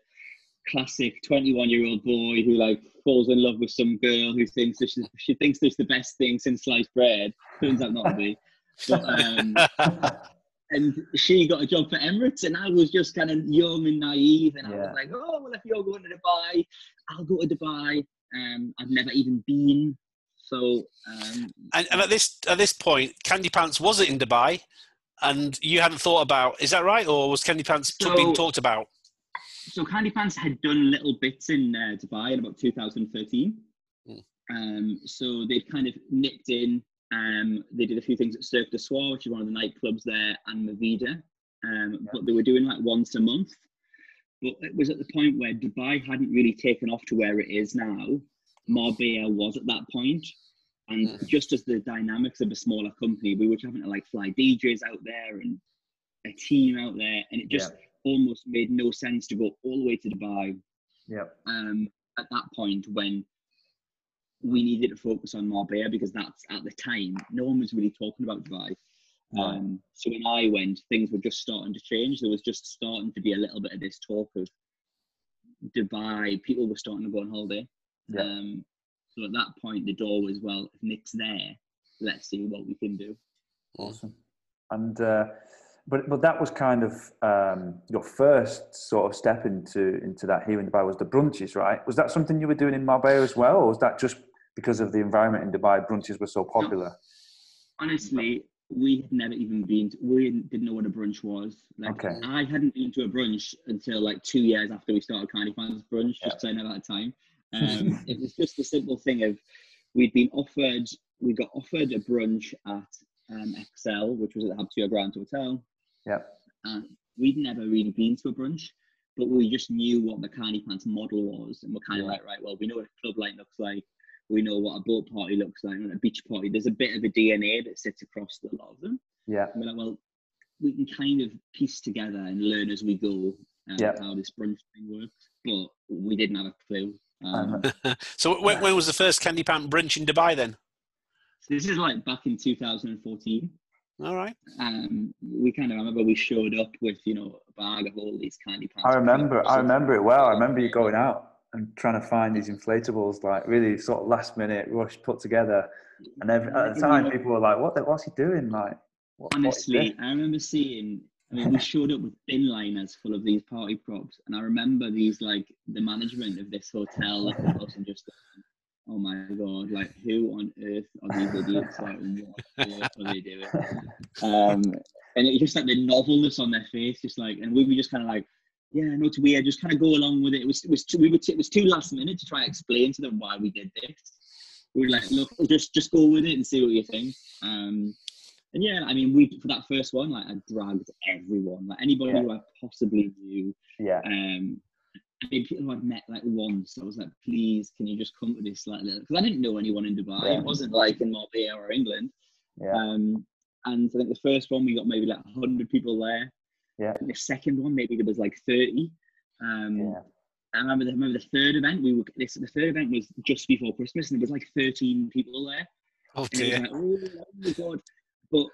classic 21 year old boy who like falls in love with some girl who thinks this is, she thinks this is the best thing since sliced bread. Turns out not to be. But, um, and she got a job for Emirates, and I was just kind of young and naive, and I was like, "Oh, well, if you're going to Dubai, I'll go to Dubai." Um, I've never even been, so. Um, and, and at this at this point, Candy Pants was it in Dubai, and you hadn't thought about is that right, or was Candy Pants So- being talked about? so Candy Pants had done little bits in uh, Dubai in about 2013. Mm. Um, so they'd kind of nipped in. Um, they did a few things at Cirque du Soir, which is one of the nightclubs there, and Movida. Um, But they were doing like once a month. But it was at the point where Dubai hadn't really taken off to where it is now. Marbella was at that point. And Mm. just as the dynamics of a smaller company, we were having to like fly DJs out there and a team out there, and it just almost made no sense to go all the way to Dubai yeah, um, at that point when we needed to focus on Marbella because that's at the time no one was really talking about Dubai. Right. Um, so when I went, things were just starting to change. There was just starting to be a little bit of this talk of Dubai. People were starting to go on holiday. Yeah. Um, so at that point, the door was well, if Nick's there, let's see what we can do. awesome. And uh, but but that was kind of um, your first sort of step into into that here in Dubai was the brunches, right? Was that something you were doing in Marbella as well, or was that just because of the environment in Dubai, brunches were so popular? honestly, we had never even been. To, we didn't know what a brunch was. Like, Okay. I hadn't been to a brunch until like two years after we started Candy Pants Brunch, just because I never had time. Um, it was just a simple thing of we'd been offered. We got offered a brunch at um, Excel, which was at the Habtoor Grand Hotel. Yeah. And we'd never really been to a brunch, but we just knew what the Candy Pants model was, and we're kind of like, right, well, we know what a club light looks like. We know what a boat party looks like and a beach party. There's a bit of a DNA that sits across a lot of them. Yeah, And we're like, well, we can kind of piece together and learn as we go um, Yeah. how this brunch thing works. But we didn't have a clue. Um, Uh-huh. So when, when was the first Candy Pant brunch in Dubai then? this is like back in 2014. All right. Um, we kind of remember we showed up with you know a bag of all these candy pants. I remember. I remember it well. I remember you going out and trying to find these inflatables, like really sort of last minute rush put together. And every, at the time, people were like, "What? The, what's he doing?" Like, what, what is honestly, this? I remember seeing. I mean, we showed up with bin liners full of these party props, and I remember these like the management of this hotel us and just, oh my god, like who on earth are these idiots? Like, what are they doing? Um, and it just like the novelness on their face, just like, and we were just kind of like, yeah, no, to weird, just kind of go along with it. It was, it was, too, we were, t- it was too last minute to try and explain to them why we did this. We were like, look, just, just go with it and see what you think. Um, and yeah, I mean, we for that first one, like I dragged everyone, like anybody Yeah. who I possibly knew. Yeah, Um, I mean, people I'd met like once. I was like, please, can you just come to this like little? Because I didn't know anyone in Dubai. Yeah. It wasn't like in Marbella or England. yeah, Um, and I think the first one we got maybe like hundred people there. Yeah. I the second one maybe there was like thirty. Um, yeah. I remember the, I remember the third event. We were this the third event was just before Christmas, and there was like thirteen people there. Oh And it was dear. like, oh, oh my god! But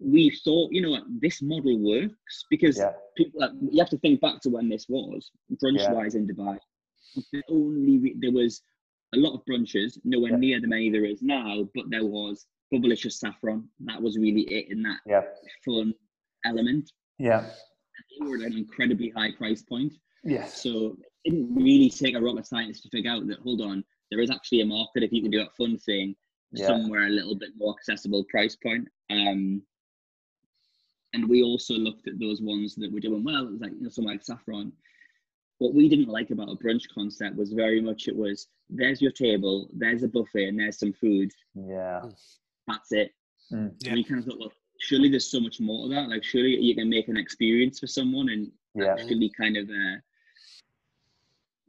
we thought, you know, what, this model works because yeah. people. Like, you have to think back to when this was brunch Yeah. wise in Dubai. The only re- there was a lot of brunches, nowhere Yeah. near the many there is now, but there was Bubbalicious Saffron. That was really it in that Yeah, fun element. yeah, They were at an incredibly high price point. yes, So it didn't really take a rocket scientist to figure out that, hold on, there is actually a market if you can do a fun thing Yeah. somewhere a little bit more accessible price point. Um, and we also looked at those ones that were doing well. It was like, you know, something like Saffron. What we didn't like about a brunch concept was very much it was there's your table, there's a buffet, and there's some food. yeah, That's it. Mm. Yeah. And we kind of thought, well, surely there's so much more to that. Like, surely you can make an experience for someone and yeah, actually kind of uh,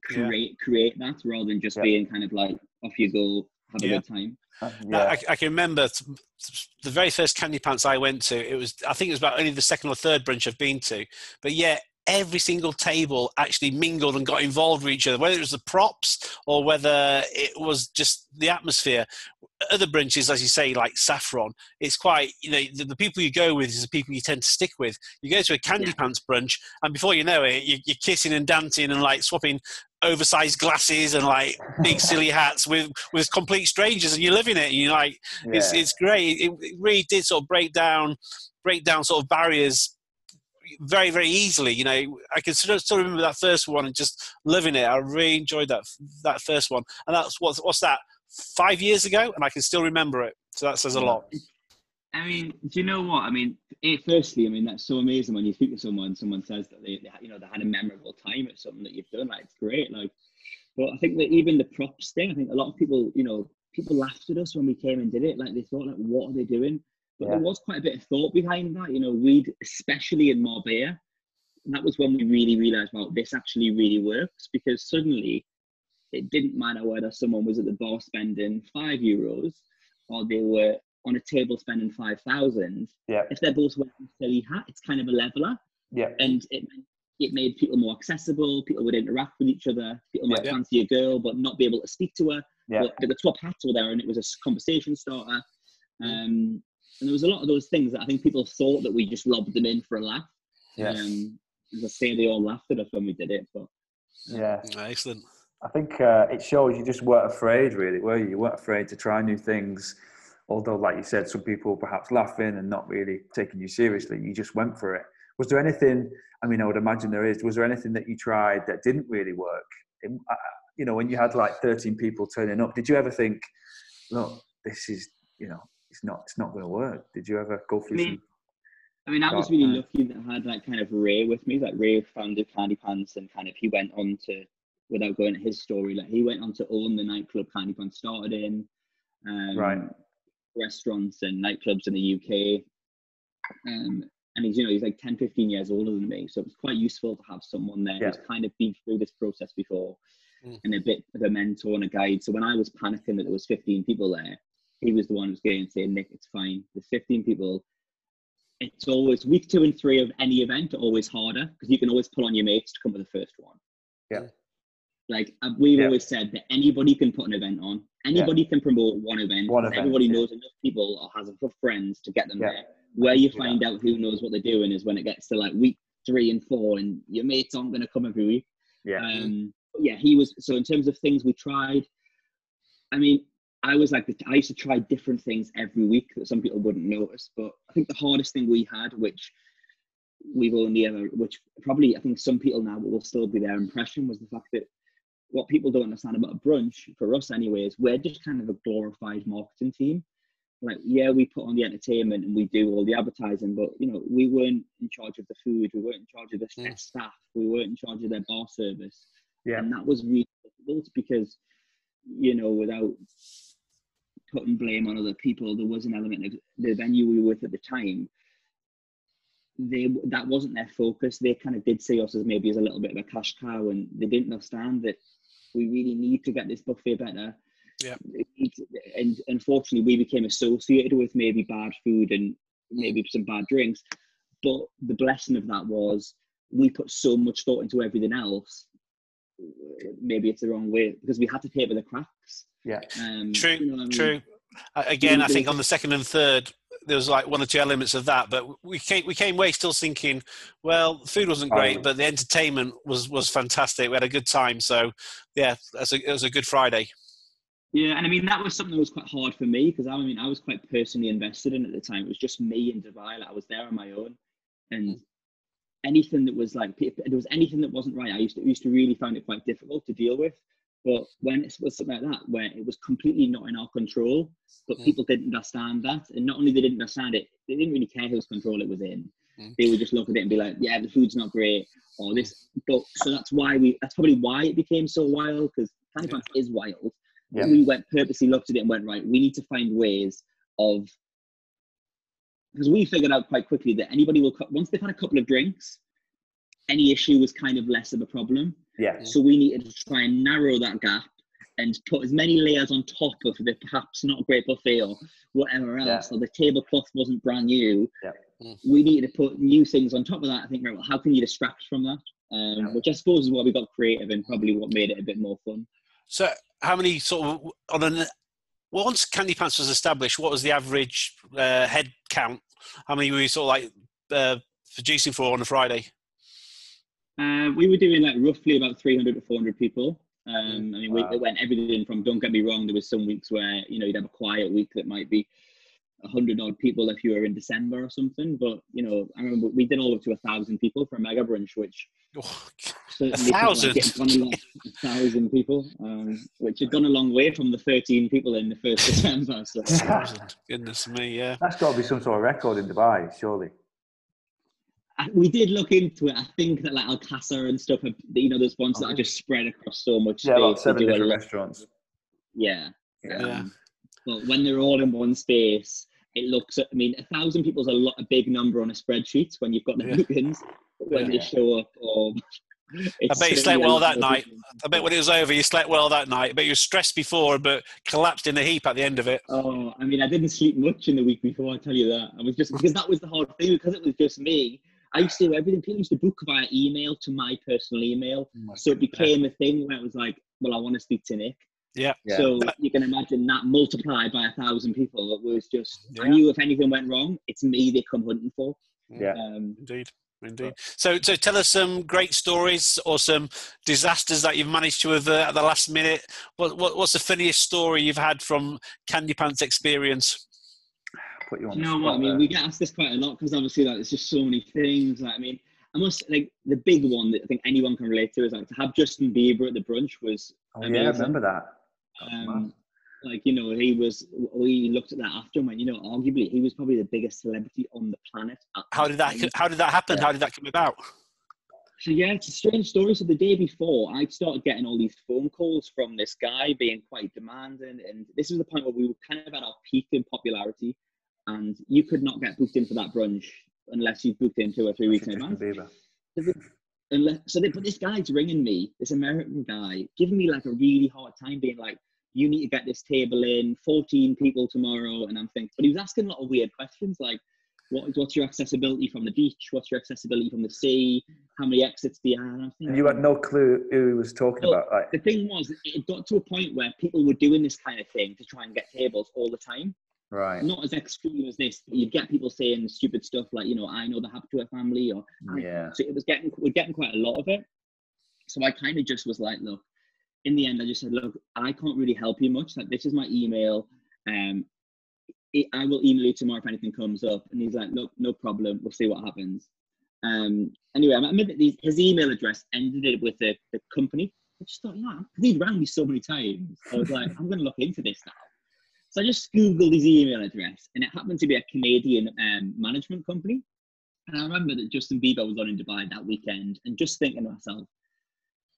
Yeah. create create that rather than just Yeah. being kind of like off you go, have a Yeah. good time. uh, yeah. I, I can remember t- t- the very first Candy Pants I went to. It was, I think it was about only the second or third brunch I've been to. But yeah, every single table actually mingled and got involved with each other, whether it was the props or whether it was just the atmosphere. Other brunches, as you say, like Saffron, it's quite, you know, the, the people you go with is the people you tend to stick with. You go to a Candy yeah. Pants brunch, and before you know it, you, you're kissing and dancing and like swapping oversized glasses and like big silly hats with with complete strangers and you're living it and you're like yeah. it's it's great it, it, really did sort of break down break down sort of barriers very very easily you know i can still, still remember that first one and just loving it i really enjoyed that that first one and that's what's what's that five years ago and i can still remember it so that says a lot I mean, do you know what? I mean, it, firstly, I mean that's so amazing when you speak to someone, someone says that they, they, you know, they had a memorable time at something that you've done. Like, it's great. Like, but I think that even the props thing, I think a lot of people, you know, people laughed at us when we came and did it. Like, they thought, like, what are they doing? But yeah. there was quite a bit of thought behind that. You know, we'd especially in Marbella, that was when we really realised, well, this actually really works because suddenly it didn't matter whether someone was at the bar spending five euros or they were on a table spending 5,000, yeah. if they're both wearing a silly hat, it's kind of a leveler. Yeah. And it, it made people more accessible. People would interact with each other. People might yeah. fancy a girl, but not be able to speak to her. Yeah. But the top hats were there and it was a conversation starter. Mm. Um, and there was a lot of those things that I think people thought that we just lobbed them in for a laugh. Yes. Um, as I say, they all laughed at us when we did it. But yeah, excellent. I think uh, it shows you just weren't afraid, really, were you? You weren't afraid to try new things although, like you said, some people perhaps laughing and not really taking you seriously, you just went for it. Was there anything? I mean, I would imagine there is. Was there anything that you tried that didn't really work? Uh, you know, when you had like 13 people turning up, did you ever think, look, this is, you know, it's not, it's not going to work? Did you ever go through I mean, some? I mean, I was really lucky that I had like kind of Ray with me. Like Ray founded Candy Pants, and kind of he went on to, without going to his story, like he went on to own the nightclub Candy Pants started in. Um, right restaurants and nightclubs in the UK. Um, and he's, you know, he's like 10, 15 years older than me. So it was quite useful to have someone there yeah. who's kind of been through this process before mm. and a bit of a mentor and a guide. So when I was panicking that there was 15 people there, he was the one who was going and saying, Nick, it's fine. There's 15 people. It's always week two and three of any event are always harder because you can always pull on your mates to come to the first one. Yeah. Like we've yeah. always said that anybody can put an event on. Anybody yeah. can promote one event. One event everybody yeah. knows enough people or has enough friends to get them there. Where you find out who knows what they're doing is when it gets to like week three and four, and your mates aren't going to come every week. Yeah. Um, yeah, he was. So in terms of things we tried, I mean, I was like, I used to try different things every week that some people wouldn't notice. But I think the hardest thing we had, which we've only ever, which probably I think some people now will still be their impression, was the fact that what people don't understand about a brunch, for us anyways, we're just kind of a glorified marketing team. Like, yeah, we put on the entertainment and we do all the advertising, but you know, we weren't in charge of the food, we weren't in charge of the mm. staff, we weren't in charge of their bar service. Yeah. And that was really difficult because, you know, without putting blame on other people, there was an element of the venue we were with at the time they that wasn't their focus. They kind of did see us as maybe as a little bit of a cash cow, and they didn't understand that we really need to get this buffet better. Yeah. And unfortunately, we became associated with maybe bad food and maybe some bad drinks. But the blessing of that was we put so much thought into everything else. Maybe it's the wrong way because we had to pay for the cracks. Yeah. Um, true. You know I mean? True. Again, I think on the second and third, there was like one or two elements of that, but we came we came away still thinking, well, food wasn't great, but the entertainment was was fantastic. We had a good time, so yeah, a, it was a good Friday. Yeah, and I mean that was something that was quite hard for me because I mean I was quite personally invested in at the time. It was just me in Dubai. Like, I was there on my own, and anything that was like if there was anything that wasn't right, I used to used to really find it quite difficult to deal with. But when it was something like that, where it was completely not in our control, but mm. people didn't understand that, and not only they didn't understand it, they didn't really care whose control it was in. Mm. They would just look at it and be like, "Yeah, the food's not great," or this. But so that's why we. That's probably why it became so wild because Candy yeah. is wild. Yeah. We went purposely looked at it and went right. We need to find ways of because we figured out quite quickly that anybody will once they've had a couple of drinks, any issue was kind of less of a problem. Yeah. So we needed to try and narrow that gap and put as many layers on top of the perhaps not a great buffet or whatever else, yeah. or the tablecloth wasn't brand new. Yeah. Mm. we needed to put new things on top of that. I think, right, well, how can you distract from that? Um, Yeah. Which I suppose is why we got creative and probably what made it a bit more fun. So, how many sort of on an once Candy Pants was established? What was the average uh, head count? How many were you sort of like uh, producing for on a Friday? Uh, we were doing like roughly about 300 to 400 people. Um, I mean, we, it went everything from, don't get me wrong, there was some weeks where, you know, you'd have a quiet week that might be 100 odd people if you were in December or something. But, you know, I remember we did all up to a thousand people for a mega brunch, which Oh, certainly felt like thousand? it gone a long- a thousand people, um, which had gone a long way from the 13 people in the first December. So. thousand. Goodness me, yeah. That's got to be some sort of record in Dubai, surely. I- we did look into it. I think that like Al Qasr and stuff, have, you know, those ones that are just spread across so much Yeah, space. they seven different lot- restaurants. Yeah. Yeah. Yeah. Um, but when they're all in one space, it looks. I mean, a thousand people is a lot, a big number on a spreadsheet when you've got the Yeah. bookings. When Yeah. they show up, or I bet you slept well that night. I bet when it was over, you slept well that night. I bet you were stressed before, but collapsed in a heap at the end of it. Oh, I mean, I didn't sleep much in the week before. I tell you that. I was just because that was the hard thing because it was just me. I used to do everything. People used to book via email to my personal email, so it became a thing where it was like, well, I want to speak to Nick. Yeah. Yeah. So you can imagine that multiplied by a thousand people. It was just I knew if anything went wrong, it's me they come hunting for. Yeah. Um, Indeed. Indeed. So, so tell us some great stories or some disasters that you've managed to have uh, at the last minute. What, what, what's the funniest story you've had from Candy Pants experience? Put you on you the know what I mean? there. We get asked this quite a lot because obviously, like, there's just so many things. Like, I mean, I must like the big one that I think anyone can relate to is like to have Justin Bieber at the brunch was Oh, yeah, I remember that. Um, like you know he was. We looked at that after and went, you know, arguably he was probably the biggest celebrity on the planet. How did that time. How did that happen? How did that come about? So yeah, it's a strange story. So the day before, I started getting all these phone calls from this guy being quite demanding, and this is the point where we were kind of at our peak in popularity, and you could not get booked in for that brunch unless you booked in two or three weeks in advance. Unless, so they, but this guy's ringing me, this American guy, giving me like a really hard time, being like, "You need to get this table in, 14 people tomorrow," and I'm thinking, but he was asking a lot of weird questions like. What, what's your accessibility from the beach? What's your accessibility from the sea? How many exits do you have? And I'm thinking, And you had no clue who he was talking about. Like, the thing was, it got to a point where people were doing this kind of thing to try and get tables all the time. Right. Not as extreme as this, but you'd get people saying stupid stuff like, you know, I know the Habtoor family, or Yeah. so it was getting we're getting quite a lot of it. So I kind of just was like, look, in the end, I just said, look, I can't really help you much. Like this is my email. Um, it, I will email you tomorrow if anything comes up. And he's like, look, no problem. We'll see what happens. Um, anyway, I remember these, his email address ended it with the, the company. I just thought, you know, he'd rang me so many times, I was like, I'm going to look into this now. So I just Googled his email address, and it happened to be a Canadian um, management company. And I remember that Justin Bieber was on in Dubai that weekend, and just thinking to myself,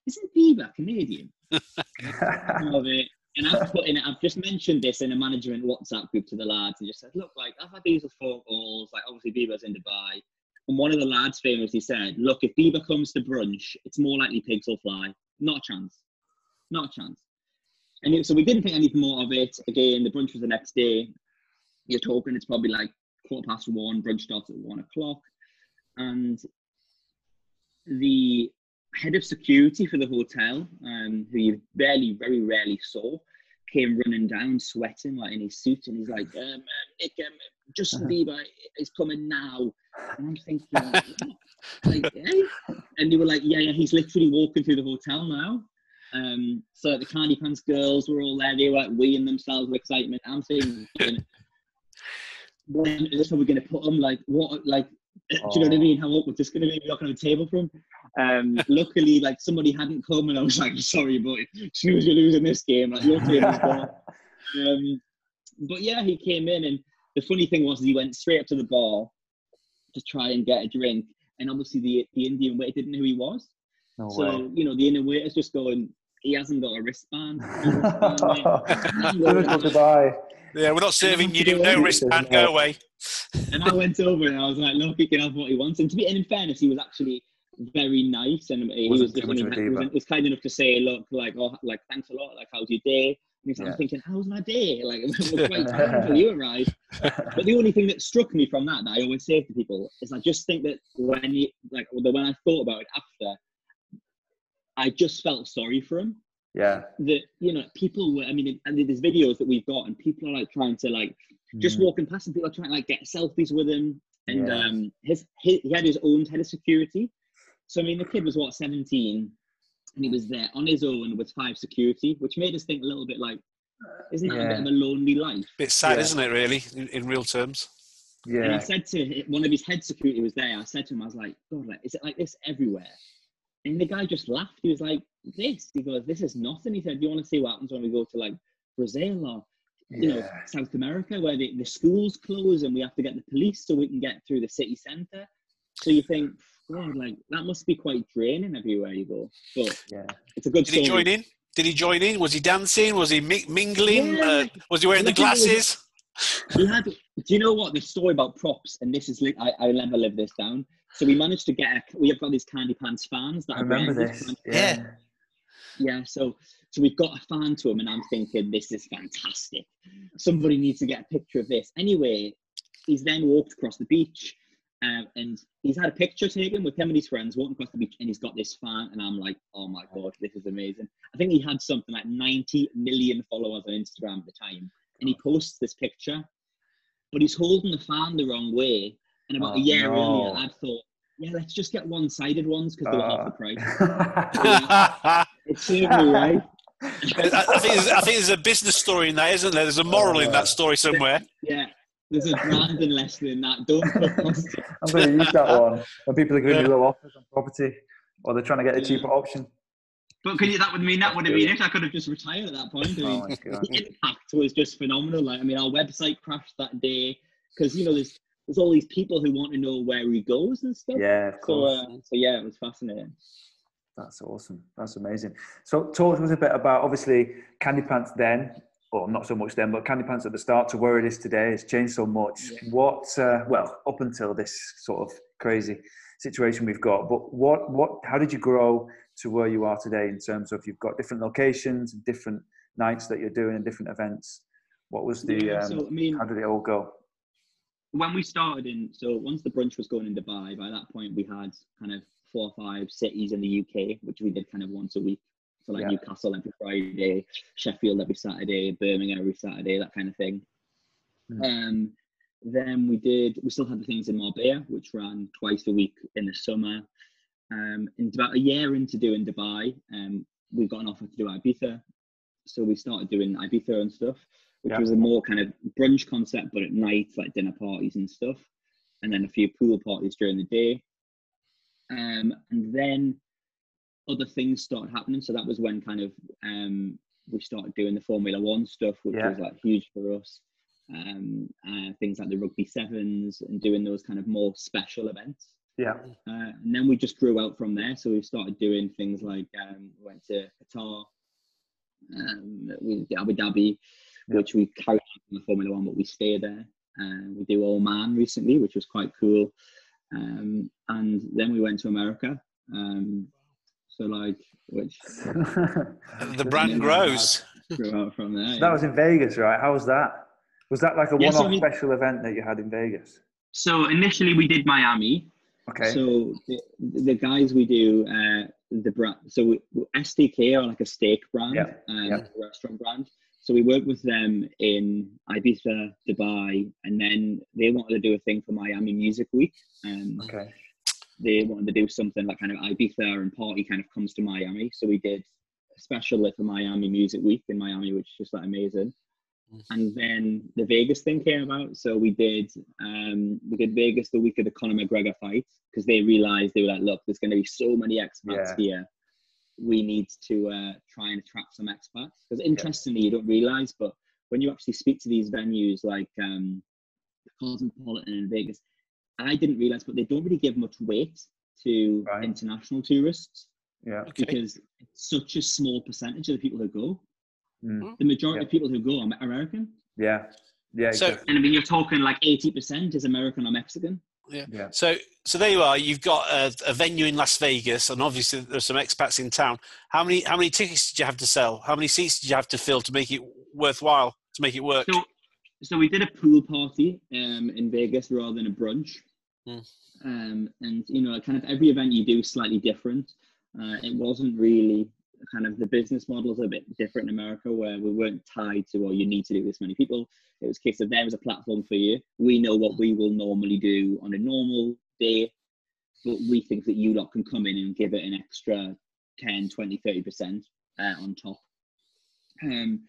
isn't Bieber Canadian? Of it. And I've put in, I've just mentioned this in a management WhatsApp group to the lads, and just said, look, like I've had these phone calls, like obviously Bieber's in Dubai, and one of the lads famously said, look, if Bieber comes to brunch, it's more likely pigs will fly. Not a chance. Not a chance. And it- so we didn't think anything more of it. Again, the brunch was the next day. You're talking, it's probably like quarter past one, brunch starts at one o'clock. And the head of security for the hotel, um, who you barely, very rarely saw, came running down, sweating like in his suit, and he's like, um, um, Nick, um, Justin Bieber is coming now. And I'm thinking, like, eh? and they were like, yeah, yeah, he's literally walking through the hotel now. Um, so the Candy Pants girls were all there. They were like weeing themselves with excitement. I'm thinking, when is we going to put them? Like, what? Like, do you know what I Oh. mean? How awkward this going to be? We're not going to have a table for him. Um, luckily, like somebody hadn't come, and I was like, sorry, but snooze, you're losing this game. Like your table's gone. Um, but yeah, he came in, and the funny thing was, he went straight up to the bar to try and get a drink, and obviously the the Indian waiter didn't know who he was. no so way. you know, the Indian waiter's just going, he hasn't got a wristband. No wristband, mate. Finish what to buy. Yeah, we're not serving you. No it. wristband. Go away. and I went over and I was like, look, he can have what he wants. And to be, and in fairness, he was actually very nice, and he Wasn't was just much he of was, was kind enough to say, look, like, oh, like, thanks a lot. Like, how's your day? And he's like, Yeah. I'm thinking, how's my day? Like, we're quite tired until you arrived. But the only thing that struck me from that, that I always say to people, is I just think that when you, like, when I thought about it after, I just felt sorry for him. yeah. That, you know, people were, I mean, and there's videos that we've got, and people are like trying to, like, just Mm. walking past and people are trying to like get selfies with him and Yeah. um his, his he had his own head of security so i mean the kid was what 17 and he was there on his own with five security which made us think a little bit like isn't that a bit of a lonely life Bit sad, Yeah. isn't it? Really, in, in real terms. Yeah. And i said to hi- one of his head security was there i said to him i was like god like is it like this everywhere and the guy just laughed he was like this he goes this is nothing he said do you want to see what happens when we go to like brazil or you know, South America, where the, the schools close and we have to get the police so we can get through the city centre. So you think, God, like that must be quite draining everywhere you go. But Yeah. it's a good Did he join in? Did he join in? Was he dancing? Was he mi- mingling? Yeah. Uh, was he wearing the I think it was- glasses? He had. Do you know what the story about props? And this is, li- I, I'll never live this down. So we managed to get. A, we have got these candy pants fans that I are remember this. these Yeah. Yeah, so so we've got a fan to him, and I'm thinking this is fantastic. Somebody needs to get a picture of this. Anyway, he's then walked across the beach, um, and he's had a picture taken with him and his friends walking across the beach, and he's got this fan, and I'm like, oh my god, this is amazing. I think he had something like 90 million followers on Instagram at the time, and he posts this picture, but he's holding the fan the wrong way. And about Oh, a year no. earlier, I'd thought, yeah, let's just get one-sided ones because they were half the Uh, price. I, It served me right. I think there's, I think there's a business story in that, isn't there? There's a moral in that story somewhere. Yeah, there's a branding lesson in that. Don't cut. I'm going to use that one when people are giving you low offers on property or they're trying to get a cheaper option. But can you? That would mean that would have been it. I could have just retired at that point. I Oh mean, god. the impact was just phenomenal. Like, I mean, our website crashed that day because you know there's there's all these people who want to know where he goes and stuff. Yeah, of So, course. uh, so yeah, it was fascinating. That's awesome. That's amazing. So, talk to us a bit about obviously Candy Pants then, or not so much then, but Candy Pants at the start to where it is today has changed so much. Yeah. What, uh, well, up until this sort of crazy situation we've got, but what, what, how did you grow to where you are today in terms of you've got different locations, and different nights that you're doing, and different events? What was the, Yeah, um, so I mean, how did it all go? when we started in, so once the brunch was going in Dubai, by that point we had kind of four or five cities in the UK, which we did kind of once a week. So like Yeah. Newcastle every Friday, Sheffield every Saturday, Birmingham every Saturday, that kind of thing. Mm. Um, then we did, we still had the things in Marbella, which ran twice a week in the summer. Um, and about a year into doing Dubai, um, we got an offer to do Ibiza. So we started doing Ibiza and stuff, which Yeah. was a more kind of brunch concept, but at night, like dinner parties and stuff. And then a few pool parties during the day. Um, and then other things started happening. So that was when kind of um, we started doing the Formula One stuff, which Yeah. was like huge for us. Um, uh, things like the rugby sevens and doing those kind of more special events. Yeah. Uh, and then we just grew out from there. So we started doing things like um, we went to Qatar, um, we did Abu Dhabi, Yeah. which we carried on from the Formula One, but we stayed there. Uh, we do Oman recently, which was quite cool. Um, and then we went to America. Um, so like, which The brand grows. grew out from there. So that was in Vegas, right? How was that? Was that like a Yeah, one-off we- special event that you had in Vegas? So initially we did Miami. Okay. So the, the guys we do uh, the brand. So we, STK are like a steak brand, Yeah, um, yeah. a restaurant brand. So we worked with them in Ibiza, Dubai, and then they wanted to do a thing for Miami Music Week. Um, okay. they wanted to do something like kind of Ibiza and party kind of comes to Miami. So we did a special lit for Miami Music Week in Miami, which is just like amazing. And then the Vegas thing came about. So we did um we did Vegas the week of the Conor McGregor fight because they realized they were like, look, there's gonna be so many expats Yeah. here. We need to uh, try and attract some expats. Because interestingly, you don't realize, but when you actually speak to these venues like um Cosmopolitan in Vegas, I didn't realize, but they don't really give much weight to Right. international tourists Yeah. Okay. because it's such a small percentage of the people who go. Mm. The majority Yeah. of people who go are American. Yeah. Yeah. So- exactly. And I mean, you're talking like 80% is American or Mexican. Yeah. Yeah. So, so there you are. You've got a, a venue in Las Vegas, and obviously there's some expats in town. How many how many tickets did you have to sell? How many seats did you have to fill to make it worthwhile to make it work? So, so we did a pool party um, in Vegas rather than a brunch. Hmm. Um, and you know, kind of every event you do is slightly different. Uh, it wasn't really kind of the business models are a bit different in America, where we weren't tied to, well, you need to do this many people. It was a case of there was a platform for you. We know what we will normally do on a normal day, but we think that you lot can come in and give it an extra 10, 20, 30% uh, on top. Um,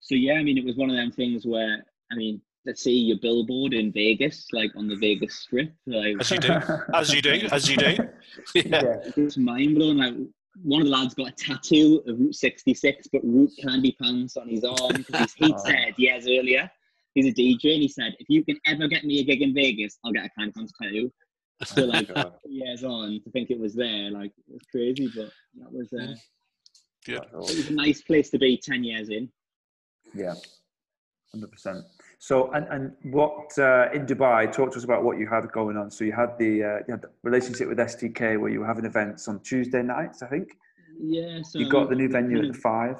so yeah, I mean, it was one of them things where, I mean, let's see your billboard in Vegas, like on the Vegas Strip, like As you do, as you do, as you do. Yeah. yeah. it's mind blowing. Like one of the lads got a tattoo of Route 66, but Route Candy Pants on his arm because he'd Oh. said years earlier. He's a DJ, and he said, "If you can ever get me a gig in Vegas, I'll get a Candy Pants tattoo." So like years on, to think it was there, like it was crazy, but that was uh, Good. it was a nice place to be ten years in. Yeah, hundred percent. So, and and what uh, in Dubai? Talk to us about what you had going on. So you had the uh, you had the relationship with STK where you were having events on Tuesday nights, I think. Yeah, so You got the new venue kind at the five.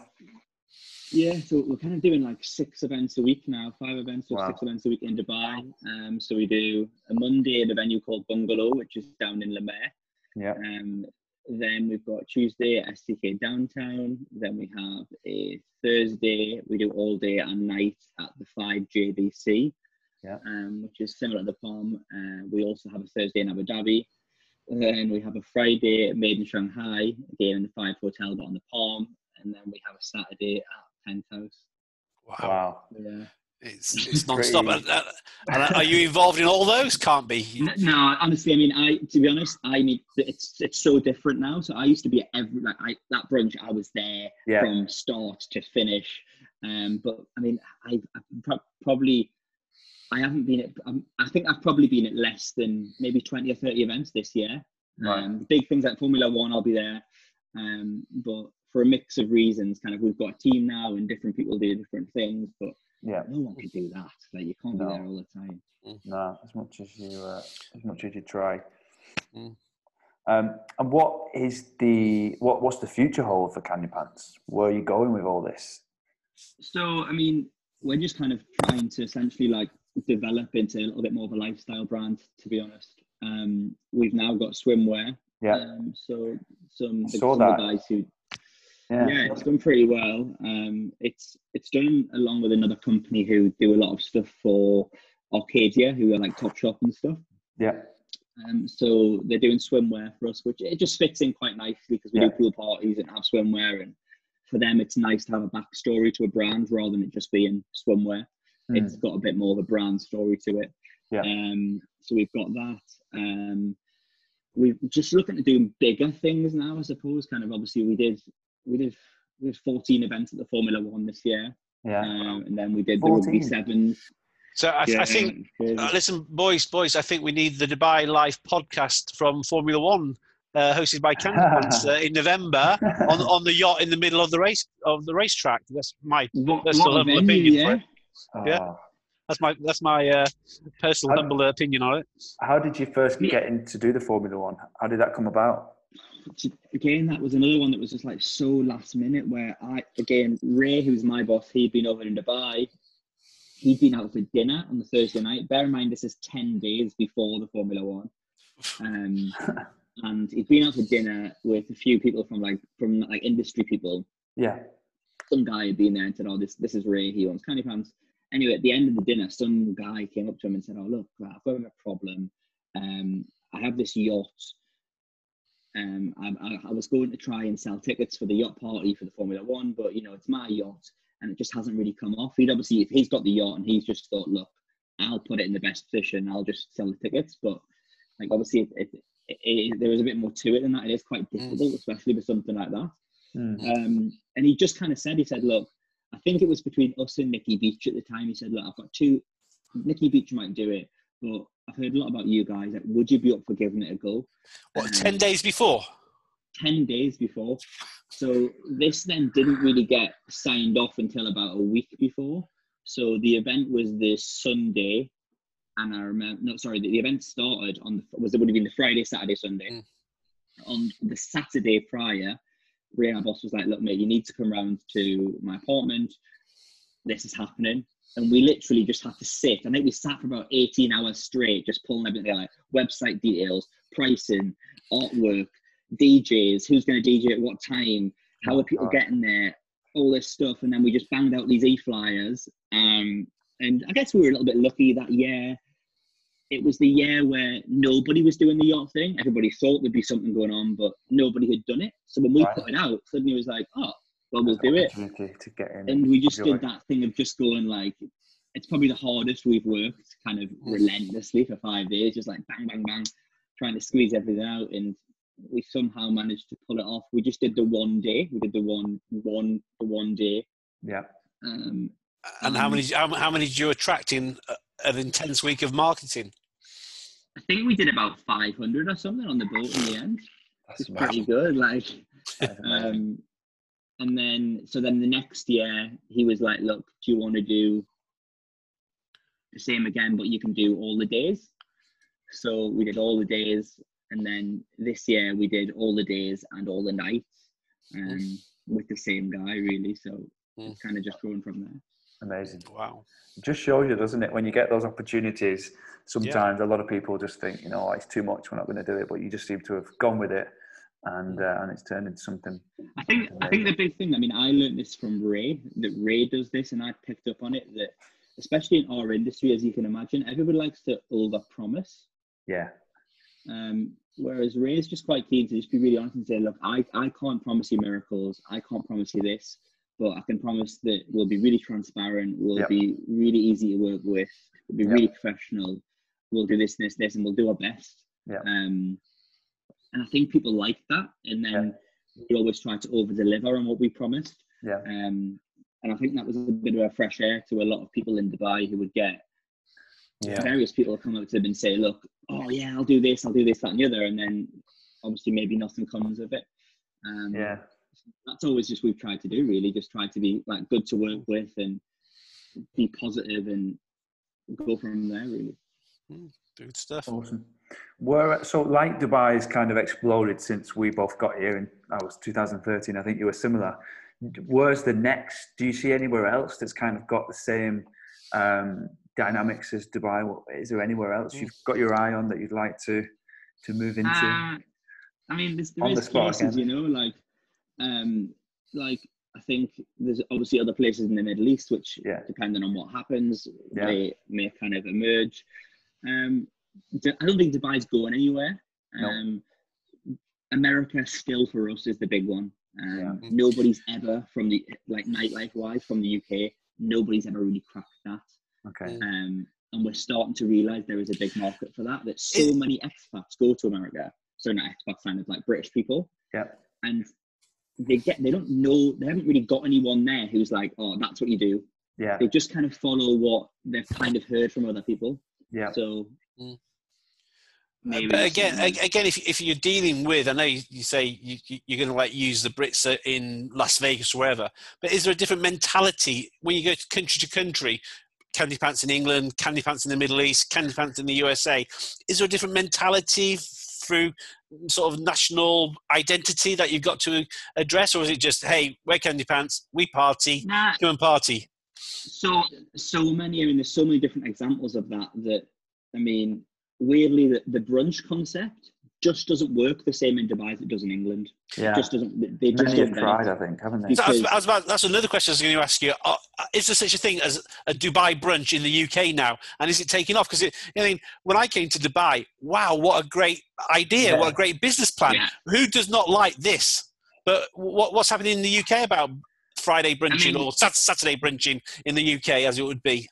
Yeah, so we're kind of doing like six events a week now, five events or Wow. six events a week in Dubai. Um, so we do a Monday at a venue called Bungalow, which is down in La Mer. Yeah, Um, then we've got Tuesday at STK Downtown. Then we have a Thursday, we do all day and night at the 5 JVC, Yeah. um, which is similar to the Palm. Uh, we also have a Thursday in Abu Dhabi. Then we have a Friday at Made in Shanghai, again in the 5 Hotel, but on the Palm. And then we have a Saturday at Penthouse. Wow. wow. Yeah. It's, it's non-stop. And, uh, and are you involved in all those? Can't be. No, honestly, I mean, I to be honest, I need it's it's so different now. So I used to be at every like I that brunch, I was there Yeah, from start to finish. Um, but I mean, I I've pro- probably I haven't been at. Um, I think I've probably been at less than maybe twenty or thirty events this year. Right. Um, big things like Formula One, I'll be there. Um, but for a mix of reasons, kind of we've got a team now, and different people do different things. But yeah. no one can do that. Like you can't No. be there all the time. No, as much as you uh, as much as you try. Mm. Um, and what is the what what's the future hold for Candy Pants? Where are you going with all this? So, I mean, we're just kind of trying to essentially like develop into a little bit more of a lifestyle brand, to be honest. Um, we've now got swimwear. Yeah, Um, so some, the, Saw some of that. the guys who, yeah, yeah. it's done pretty well. Um, it's it's done along with another company who do a lot of stuff for Arcadia, who are like Top Shop and stuff. yeah, Um, so they're doing swimwear for us, which it just fits in quite nicely because we Yeah. do pool parties and have swimwear, and for them it's nice to have a backstory to a brand rather than it just being swimwear. Mm. It's got a bit more of a brand story to it. Yeah. Um, so we've got that. Um, we're just looking to do bigger things now, I suppose. Kind of obviously we did we did we did 14 events at the Formula One this year, yeah. um, and then we did the rugby 14? sevens. So I, Yeah, I think. Uh, listen, boys, boys. I think we need the Dubai Life podcast from Formula One, uh, hosted by Candy Pants uh, in November on on the yacht in the middle of the race of the racetrack. That's my what, personal what humble venue, opinion for yeah. it. yeah. Oh. that's my that's my uh, personal I- humble opinion on it. How did you first get in to do the Formula One? How did that come about? Again, that was another one that was just like so last minute. Where I again, Ray, who's my boss, he'd been over in Dubai. He'd been out for dinner on the Thursday night. Bear in mind, this is ten days before the Formula One, um, and he'd been out for dinner with a few people from like from like industry people. Yeah, Some guy had been there and said, "Oh, this this is Ray. He owns Candy Pants." Anyway, at the end of the dinner, some guy came up to him and said, "Oh, look, I've got a problem. Um, I have this yacht." Um, I, I, was going to try and sell tickets for the yacht party for the Formula One, but you know it's my yacht, and it just hasn't really come off. He'd obviously, if he's got the yacht and he's just thought, look, I'll put it in the best position, I'll just sell the tickets. But like obviously, it, it, it, it, there is a bit more to it than that. It is quite difficult, especially with something like that. Mm. Um, and he just kind of said, he said, look, I think it was between us and Nikki Beach at the time. He said, look, I've got two. Nikki Beach might do it, but I've heard a lot about you guys. Like, would you be up for giving it a go? What Um, ten days before? 10 days before. So this then didn't really get signed off until about a week before. So the event was this Sunday. and I remember, no, sorry, the, the event started on the, was it would have been the Friday, Saturday, Sunday. Mm. On the Saturday prior, Ray, our boss, was like, "Look, mate, you need to come round to my apartment. This is happening." And we literally just had to sit. I think we sat for about 18 hours straight, just pulling everything like website details, pricing, artwork, DJs, who's going to DJ at what time, how are people getting there, all this stuff. And then we just banged out these e flyers. Um, and I guess we were a little bit lucky that year. It was the year where nobody was doing the yacht thing. Everybody thought there'd be something going on, but nobody had done it. So when we Right. put it out, suddenly it was like, oh, well, we'll do it. To get in. And we just enjoy. did that thing of just going like, it's probably the hardest we've worked kind of relentlessly for five days, just like bang, bang, bang, trying to squeeze everything out. And we somehow managed to pull it off. We just did the one day. We did the one, one, the one day. Yeah. Um, And how many how, how many did you attract in an intense week of marketing? I think we did about 500 or something on the boat in the end. That's It's pretty good. Like, um, and then so then the next year he was like, "Look, do you want to do the same again, but you can do all the days?" So we did all the days, and then this year we did all the days and all the nights, um, with the same guy really. So it's kind of just growing from there. amazing. Wow. Just shows you, doesn't it? When you get those opportunities, sometimes a lot of people just think, you know, "Oh, it's too much. We're not going to do it. But you just seem to have gone with it, and uh, and it's turned into something. I think I think the big thing. I mean, I learned this from Ray. That Ray does this, and I picked up on it. That especially in our industry, as you can imagine, everybody likes to over promise. Yeah. Um, whereas Ray is just quite keen to just be really honest and say, look, I, I can't promise you miracles. I can't promise you this, but I can promise that we'll be really transparent. We'll Yep. be really easy to work with. We'll be Yep. really professional. We'll do this, this, this, and we'll do our best. Yep. Um, and I think people like that. And then we always try to over deliver on what we promised. Yeah. Um, and I think that was a bit of a fresh air to a lot of people in Dubai who would get Yeah. various people come up to them and say, "Look, oh yeah, I'll do this, I'll do this, that, and the other," and then obviously maybe nothing comes of it. Um, Yeah. that's always just we've tried to do. Really, just try to be like good to work with and be positive and go from there. Really. Good stuff. Awesome. Where so like Dubai's kind of exploded since we both got here in I was 2013. I think you were similar. Where's the next? Do you see anywhere else that's kind of got the same um, dynamics as Dubai? Is there anywhere else you've got your eye on that you'd like to to move into? Uh, I mean, there's, there the is spot places, again. you know, like, um, like I think there's obviously other places in the Middle East which, Yeah. depending on what happens, Yeah. may may kind of emerge. Um, I don't think Dubai's going anywhere. No. Um, America still for us is the big one. Um, Yeah. Nobody's ever from the like nightlife wise from the UK. Nobody's ever really cracked that. okay. Um, and we're starting to realize there is a big market for that. That so It- many expats go to America. So not expats, kind of like British people, Yeah. and they get they don't know they haven't really got anyone there who's like, oh, that's what you do. Yeah. They just kind of follow what they've kind of heard from other people. Yeah. So Mm. maybe But again, something- again, if, if you're dealing with, I know you, you say you, you- you're going to like use the Brits uh, in Las Vegas or wherever, but is there a different mentality when you go to country to country? Candy pants in England, candy pants in the Middle East, candy pants in the USA. Is there a different mentality through sort of national identity that you've got to address, or is it just, hey, wear candy pants, we party, nah, come and party? so so many. I mean, there's so many different examples of that. That I mean, weirdly, the, the brunch concept just doesn't work the same in Dubai as it does in England. Yeah. Just doesn't. They just Many have get it. tried, I think, haven't they? So I was, Because- I was about, that's another question I was going to ask you. Uh, is there such a thing as a Dubai brunch in the UK now? And is it taking off? Because I mean, when I came to Dubai, wow, what a great idea! Yeah. What a great business plan. Yeah. Who does not like this? But what, what's happening in the UK about Friday brunching mean- or Sat- Saturday brunching in the UK, as it would be?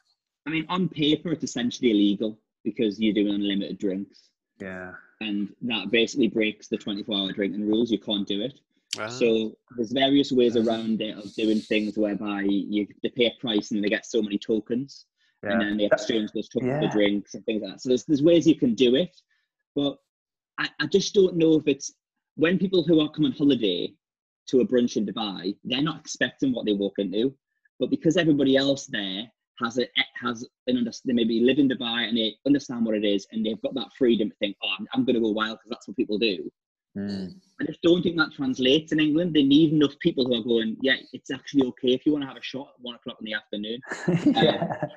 I mean, on paper, it's essentially illegal because you're doing unlimited drinks, Yeah. and that basically breaks the 24-hour drinking rules. You can't do it. So there's various ways around it of doing things whereby you they pay a price and they get so many tokens, Yeah. and then they exchange those tokens Yeah. for drinks and things like that. So there's there's ways you can do it, but I, I just don't know if it's when people who are coming holiday to a brunch in Dubai, they're not expecting what they walk into, but because everybody else there has it has an under, they maybe live in Dubai and they understand what it is and they've got that freedom to think, oh, I'm, I'm going to go wild because that's what people do. Mm. I just don't think that translates in England. They need enough people who are going, yeah, it's actually okay if you want to have a shot at one o'clock in the afternoon. yeah.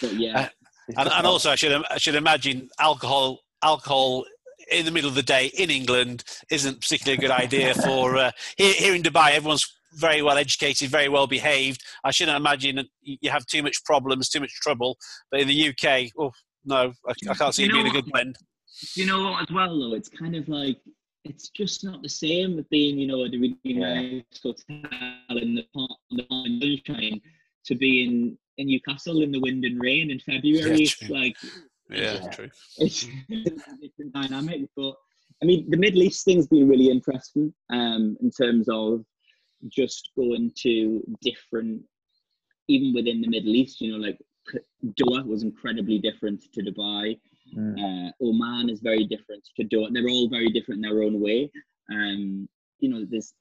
But yeah, Uh, And, and also, I should I should imagine alcohol alcohol in the middle of the day in England isn't particularly a good idea for uh, here, here in Dubai. Everyone's very well educated, very well behaved. I shouldn't imagine that you have too much problems, too much trouble. But in the UK, oh no, I, I can't see it You being a good what? blend. you know what? As well, though, it's kind of like it's just not the same with being, you know, at a really nice hotel in the park, the park and sunshine, to being in Newcastle in the wind and rain in February. Yeah, it's like Yeah, Yeah. true. it's a different dynamic. But I mean, the Middle East thing's been really interesting um, in terms of just going to different, even within the Middle East. You know, like Doha was incredibly different to Dubai. Mm. Uh, Oman is very different to Doha. They're all very different in their own way. Um, you know, there's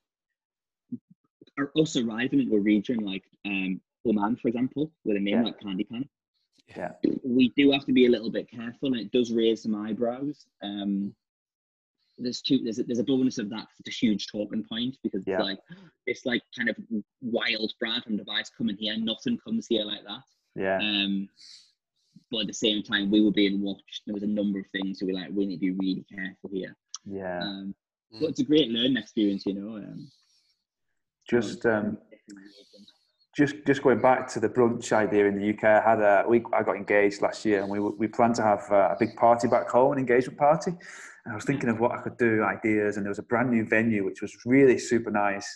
are also arriving into a region like um, Oman, for example, with a name Yeah. like Candy Pan Yeah. we do have to be a little bit careful, and it does raise some eyebrows. Um, there's two. There's a, there's a bonus of that. It's a huge talking point because Yeah. it's like this like kind of wild brand from device coming here. Nothing comes here like that. Yeah. Um, but at the same time, we were being watched. There was a number of things so we like we need to be really careful here. Yeah. Um, Mm. but it's a great learning experience, you know. Um, Just um, just just going back to the brunch idea in the UK, I had a we I got engaged last year, and we we planned to have uh, a big party back home, an engagement party. And I was thinking of what I could do, ideas, and there was a brand new venue which was really super nice.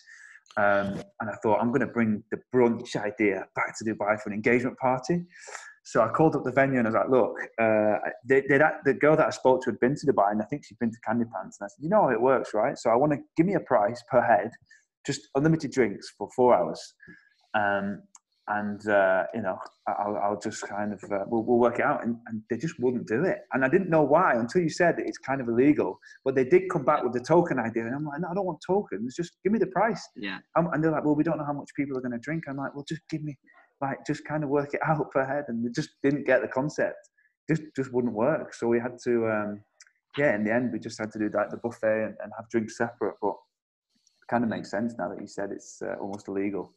Um, and I thought I'm going to bring the brunch idea back to Dubai for an engagement party. So I called up the venue and I was like, "Look, uh, they, the girl that I spoke to had been to Dubai, and I think she'd been to Candy Pants." And I said, "You know how it works, right? So I want to give me a price per head, just unlimited drinks for four hours." um, and uh, you know I'll, I'll just kind of uh, we'll, we'll work it out. And, and they just wouldn't do it. And i didn't know why until you said that it's kind of illegal. But they did come back with the token idea. And i'm like no i don't want tokens. Just give me the price. Yeah, Um, and they're like well we don't know how much people are going to drink. I'm like well just give me like just kind of work it out per head. And they just didn't get the concept. Just just wouldn't work. So we had to um, yeah in the end we just had to do like the buffet and, and have drinks separate. But it kind of makes sense now that you said it's uh, almost illegal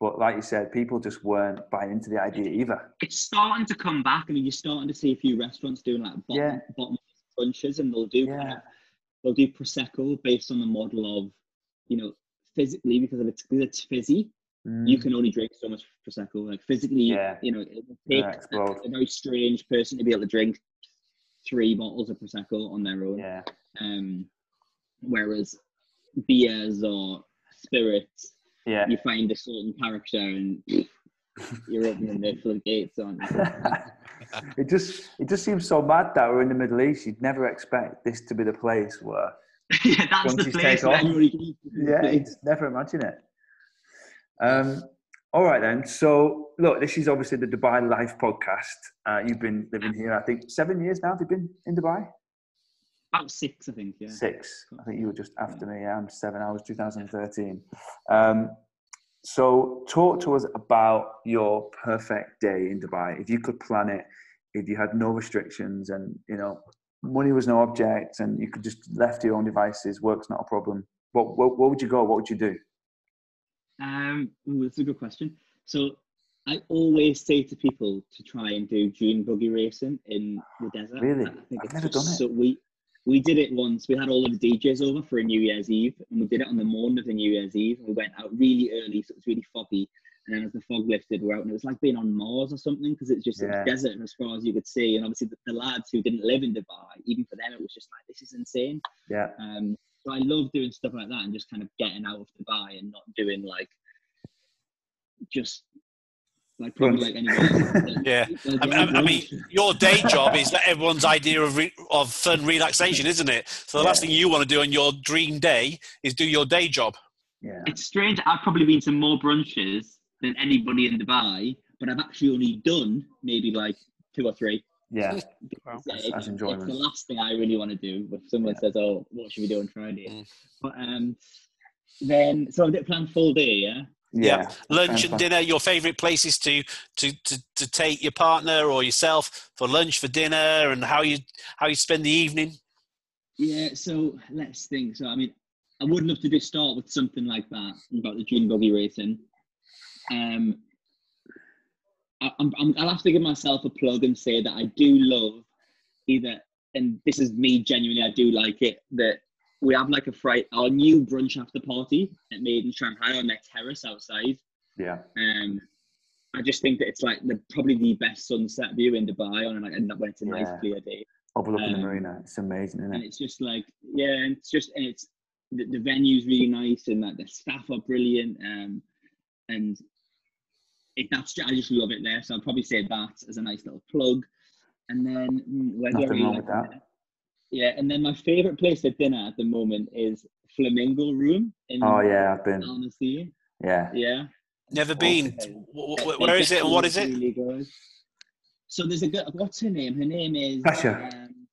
but like you said, people just weren't buying into the idea either. it's starting to come back. I mean, you're starting to see a few restaurants doing like bottom, Yeah. bottom bunches, and they'll do kind of they'll do prosecco based on the model of you know physically because of it's because it's fizzy you Mm, can only drink so much prosecco like physically Yeah. you know it Yeah, a, a very strange person to be able to drink three bottles of prosecco on their own yeah, um whereas beers or spirits yeah. you find a certain character and you're opening the floodgates on it just it just seems so mad that we're in the Middle East. You'd never expect this to be the place where yeah that's the place take where off. everybody can eat the yeah, it's never imagine it. Um, all right then. So look, this is obviously the Dubai Life podcast. Uh, you've been living here, I think, seven years now. Have you been in Dubai? About six i think yeah Six. I think you were just after me. Yeah, I'm seven. I was 2013. Um, so talk to us about your perfect day in Dubai. If you could plan it, if you had no restrictions and you know money was no object and you could just left your own devices, work's not a problem. What, what, what would you go? What would you do? Um, ooh, that's a good question. So I always say to people to try and do dune buggy racing in the desert. Really? I I've never done it. So we we did it once. We had all of the DJs over for a New Year's Eve, and we did it on the morning of the New Year's Eve. And we went out really early, so it was really foggy. And then as the fog lifted, we're out, and it was like being on Mars or something because it's just Yeah. desert as far as you could see. And obviously, the, the lads who didn't live in Dubai, even for them, it was just like this is insane. Yeah. Um, so I love doing stuff like that and just kind of getting out of Dubai and not doing like just like probably like anyone else. Yeah. I mean, I mean, your day job is that everyone's idea of re- of fun relaxation, isn't it? So the last thing you want to do on your dream day is do your day job. Yeah. it's strange. I've probably been to more brunches than anybody in Dubai, but I've actually only done maybe like two or three. Yeah. Wow. Yeah, As- it- as It's the last thing I really want to do. If someone Yeah. says, "Oh, what should we do on Friday?" Mm. But um, then so I've got planned full day. Yeah. Yeah. Lunch and Fantastic. dinner. Your favourite places to, to to to take your partner or yourself for lunch, for dinner, and how you how you spend the evening. Yeah, so let's think. So I mean, I would love to just start with something like that about the dune buggy racing. Um, I, I'm, I'm, I'll have to give myself a plug and say that I do love either, and this is me genuinely, I do like it that we have like a fright our new brunch after party at Made in Shanghai on their terrace outside. Yeah. Um, I just think that it's like the probably the best sunset view in Dubai on like when it's a nice clear day Overlooking the Um, marina. It's amazing, isn't and it's just like yeah and it's just and it's the, the venue's really nice and like the staff are brilliant um and it that's I just love it there so I'll probably say that as a nice little plug and then mm, where do I Nothing really wrong like with that. Dinner? yeah and then my favorite place for dinner at the moment is Flamingo Room in Oh yeah, I've been. Almaty Yeah. yeah Never been. Okay. Wh- wh- Their- Where their is it and what is it? really good. So there's a good. What's her name? Her name is Tasha. Um,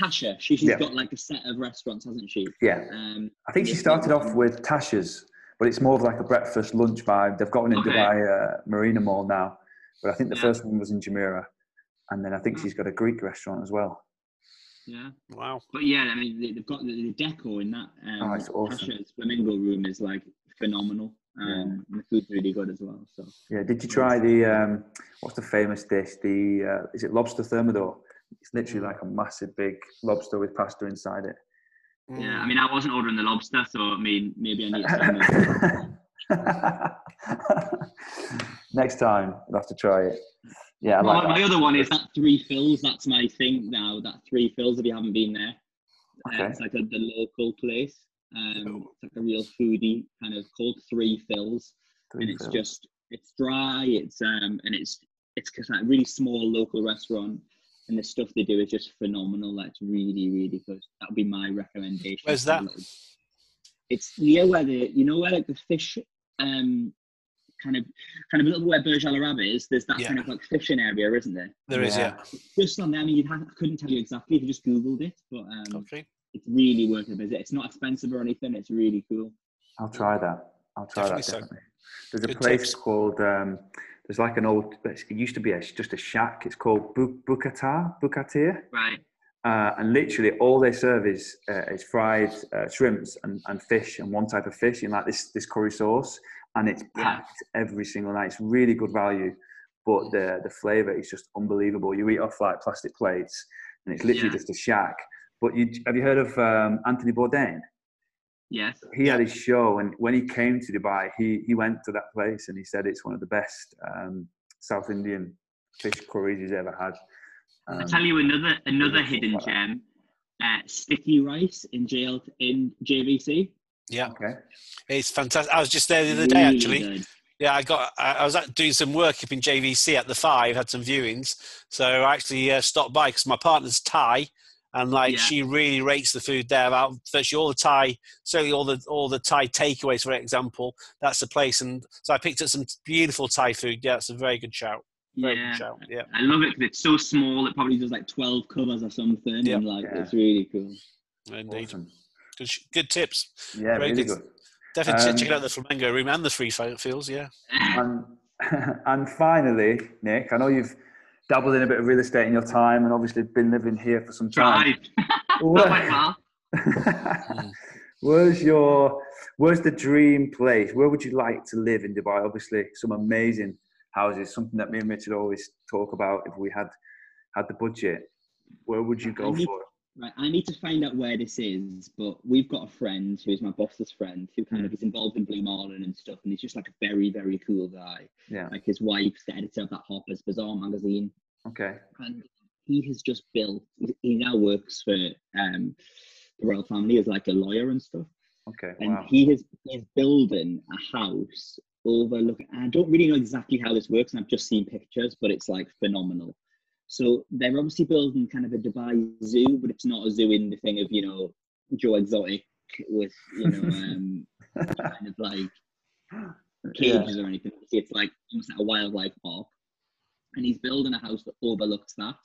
Tasha. She, she's Yeah. got like a set of restaurants, hasn't she? Yeah. Um, I think she started off with Tasha's, but it's more of like a breakfast lunch vibe. They've got one in Okay. Dubai uh, Marina Mall now, but I think the Yeah. first one was in Jumeirah, and then I think Oh. she's got a Greek restaurant as well. Yeah, Wow. but yeah, I mean they- they've got the, the deco in that. Um, Oh, it's awesome. Tasha's flamingo room is like phenomenal. Um, and the food's really good as well. So Yeah. Did you try the um, what's the famous dish? The uh, is it lobster thermidor? It's literally like a massive big lobster with pasta inside it. yeah, Mm. I mean I wasn't ordering the lobster, so I mean maybe I need to. Next time, we'll have to try it. Yeah, Well, like my that. other one is that Three Fils. That's my thing now. That Three Fils. If you haven't been there, Uh, it's like a, the local place. Um, it's like a real foodie kind of called Three Fils, Three and it's fills. just it's dry. It's um and it's it's just like a really small local restaurant, and the stuff they do is just phenomenal. That's really really good. That would be my recommendation. Where's that? It's near where the you know where like the fish um kind of kind of a little where Burj Al Arab is. There's that Yeah. kind of like fishing area, isn't there? There is, yeah. just on there. I mean, you'd have, I couldn't tell you exactly if you just googled it, but um, Okay. it's really worth a visit. It's not expensive or anything. It's really cool. I'll try that. I'll try Definitely that so. definitely. There's a Good place tips. called. Um, there's like an old. It used to be a, just a shack. It's called Bu- Bukatar. Bu Qtair. Right. Uh, and literally all they serve is uh, is fried uh, shrimps and, and fish and one type of fish in like this this curry sauce and it's Yeah. packed every single night. It's really good value, but the the flavor is just unbelievable. You eat off like plastic plates and it's literally Yeah. just a shack. But you have you heard of um, Anthony Bourdain? Yes. He had his show and when he came to Dubai, he he went to that place and he said it's one of the best um, South Indian fish curries he's ever had. I'll Um, tell you another another hidden like gem. Uh, sticky rice in jail in JVC. Yeah. okay. It's fantastic. I was just there the other day, Really actually. good. Yeah, I got. I was doing some work up in JVC at the Five, had some viewings, so I actually uh, stopped by because my partner's Thai, and like Yeah. she really rates the food there. About virtually all the Thai, certainly all the all the Thai takeaways, for example. That's the place, and so I picked up some beautiful Thai food. Yeah, it's a very good shout. Very Yeah. good shout. Yeah, I love it because it's so small. It probably does like twelve covers or something, Yeah. and like Yeah. it's really cool. indeed. Awesome. Good, sh- good tips. Yeah, Very really good. good. Definitely Um, check out the Flamingo room and the free fi- fields. Yeah. And, and finally, Nick, I know you've dabbled in a bit of real estate in your time and obviously been living here for some time. Tried. Where- Not my fault. where's your, where's the dream place? Where would you like to live in Dubai? Obviously, some amazing houses, something that me and Richard always talk about if we had had the budget. Where would you go for? Right, I need to find out where this is, but we've got a friend who's my boss's friend who kind of is involved in Blue Marlin and stuff, and he's just like a very, very cool guy. Yeah. Like his wife's the editor of that Harper's Bazaar magazine, Okay. and he has just built. He now works for um, the royal family as like a lawyer and stuff, Okay. and Wow. he has he's building a house overlooking. I don't really know exactly how this works, and I've just seen pictures, but it's like phenomenal. So they're obviously building kind of a Dubai zoo, but it's not a zoo in the thing of you know Joe Exotic with you know um, kind of like Yeah. cages or anything. It's like almost like a wildlife park, and he's building a house that overlooks that.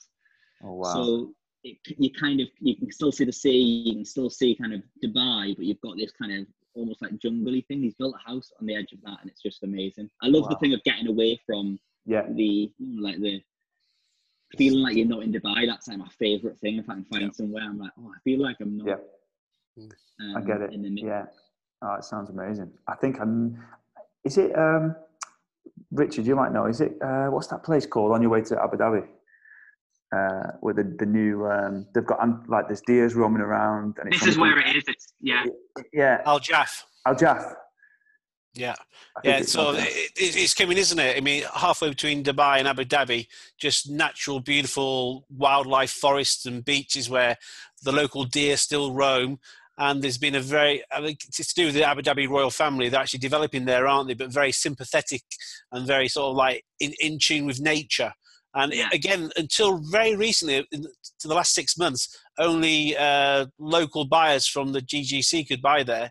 Oh wow. So it, you kind of you can still see the sea, you can still see kind of Dubai, but you've got this kind of almost like jungly thing. He's built a house on the edge of that, and it's just amazing. I love the thing of getting away from Yeah. the like the feeling like you're not in Dubai. That's like my favorite thing. If I can find Yeah. somewhere, I'm like, oh, I feel like I'm not. Yeah. Um, I get it. In the mix. Yeah. Oh, it sounds amazing. I think I'm. Is it um, Richard? You might know. Is it uh, what's that place called on your way to Abu Dhabi? Uh, with the the new um, they've got um, like there's deers roaming around. And it's This is where it is. It's yeah. Yeah, Al Jurf. Al Jurf. Yeah. Yeah, it's so it, it, it's coming, isn't it? I mean, halfway between Dubai and Abu Dhabi, just natural, beautiful wildlife forests and beaches where the local deer still roam. And there's been a very, I think it's to do with the Abu Dhabi royal family. They're actually developing there, aren't they? But very sympathetic and very sort of like in, in tune with nature. And Yeah. again, until very recently, to the last six months, only uh, local buyers from the GGC could buy there,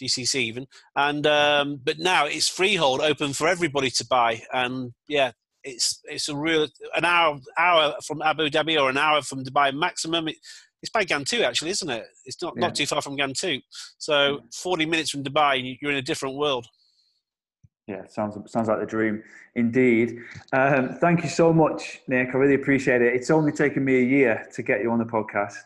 GCC even. And um, but now it's freehold, open for everybody to buy. And yeah, it's it's a real an hour hour from Abu Dhabi or an hour from Dubai maximum. It, it's by Ghantoot actually, isn't it? It's not Yeah. not too far from Ghantoot. So forty minutes from Dubai, you're in a different world. Yeah, sounds sounds like the dream, indeed. Um, thank you so much, Nick. I really appreciate it. It's only taken me a year to get you on the podcast,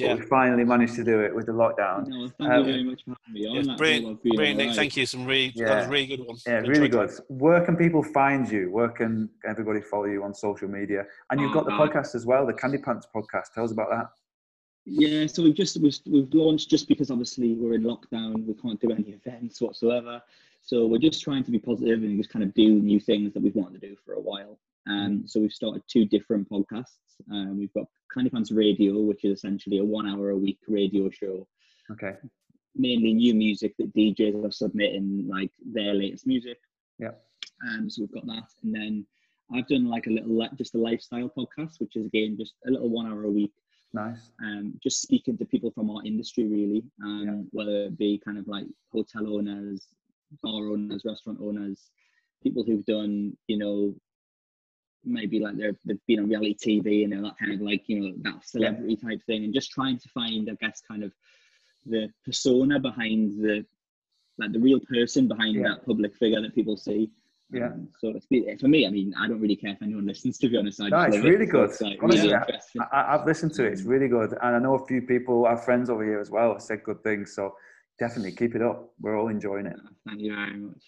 Yeah. but we finally managed to do it with the lockdown. No, thank Um, you very much for having me on. Yes, That's brilliant, all I've been brilliant, Nick. alright. Thank you. Some really, that was a really good one. Yeah, Enjoyed really it. good. Where can people find you? Where can everybody follow you on social media? And you've got the Oh, podcast as well, the Candy Pants podcast. Tell us about that. Yeah, so we've just we've, we've launched just because obviously we're in lockdown, we can't do any events whatsoever. So we're just trying to be positive and just kind of do new things that we've wanted to do for a while. Um, so we've started two different podcasts. Um, we've got Candy Pants Radio, which is essentially a one-hour a week radio show, Okay. mainly new music that DJs are submitting, like their latest music. Yeah. Um, so we've got that, and then I've done like a little li- just a lifestyle podcast, which is again just a little one hour a week Nice. um, just speaking to people from our industry, really, um, Yeah. whether it be kind of like hotel owners, bar owners, restaurant owners, people who've done, you know, maybe like they're, they've been on reality TV and they're that kind of like, you know, that celebrity type thing, and just trying to find, I guess, kind of the persona behind the, like the real person behind Yeah. that public figure that people see. Yeah. Um, so it's been, for me, I mean, I don't really care if anyone listens, to be honest. I No, it's it. really So good. it's, like, Honestly, really I- I've listened to it. It's really good. And I know a few people, our friends over here as well, have said good things. So definitely keep it up. We're all enjoying it. Thank you very much.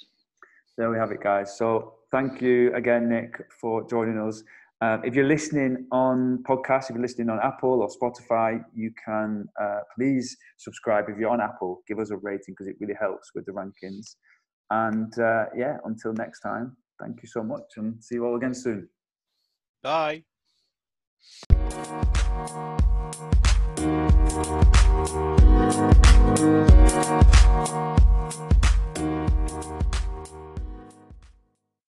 There we have it, guys. So thank you again, Nick, for joining us. Um, if you're listening on podcasts, if you're listening on Apple or Spotify, you can uh, please subscribe. If you're on Apple, give us a rating because it really helps with the rankings. And uh, yeah, until next time, thank you so much and see you all again soon. Bye.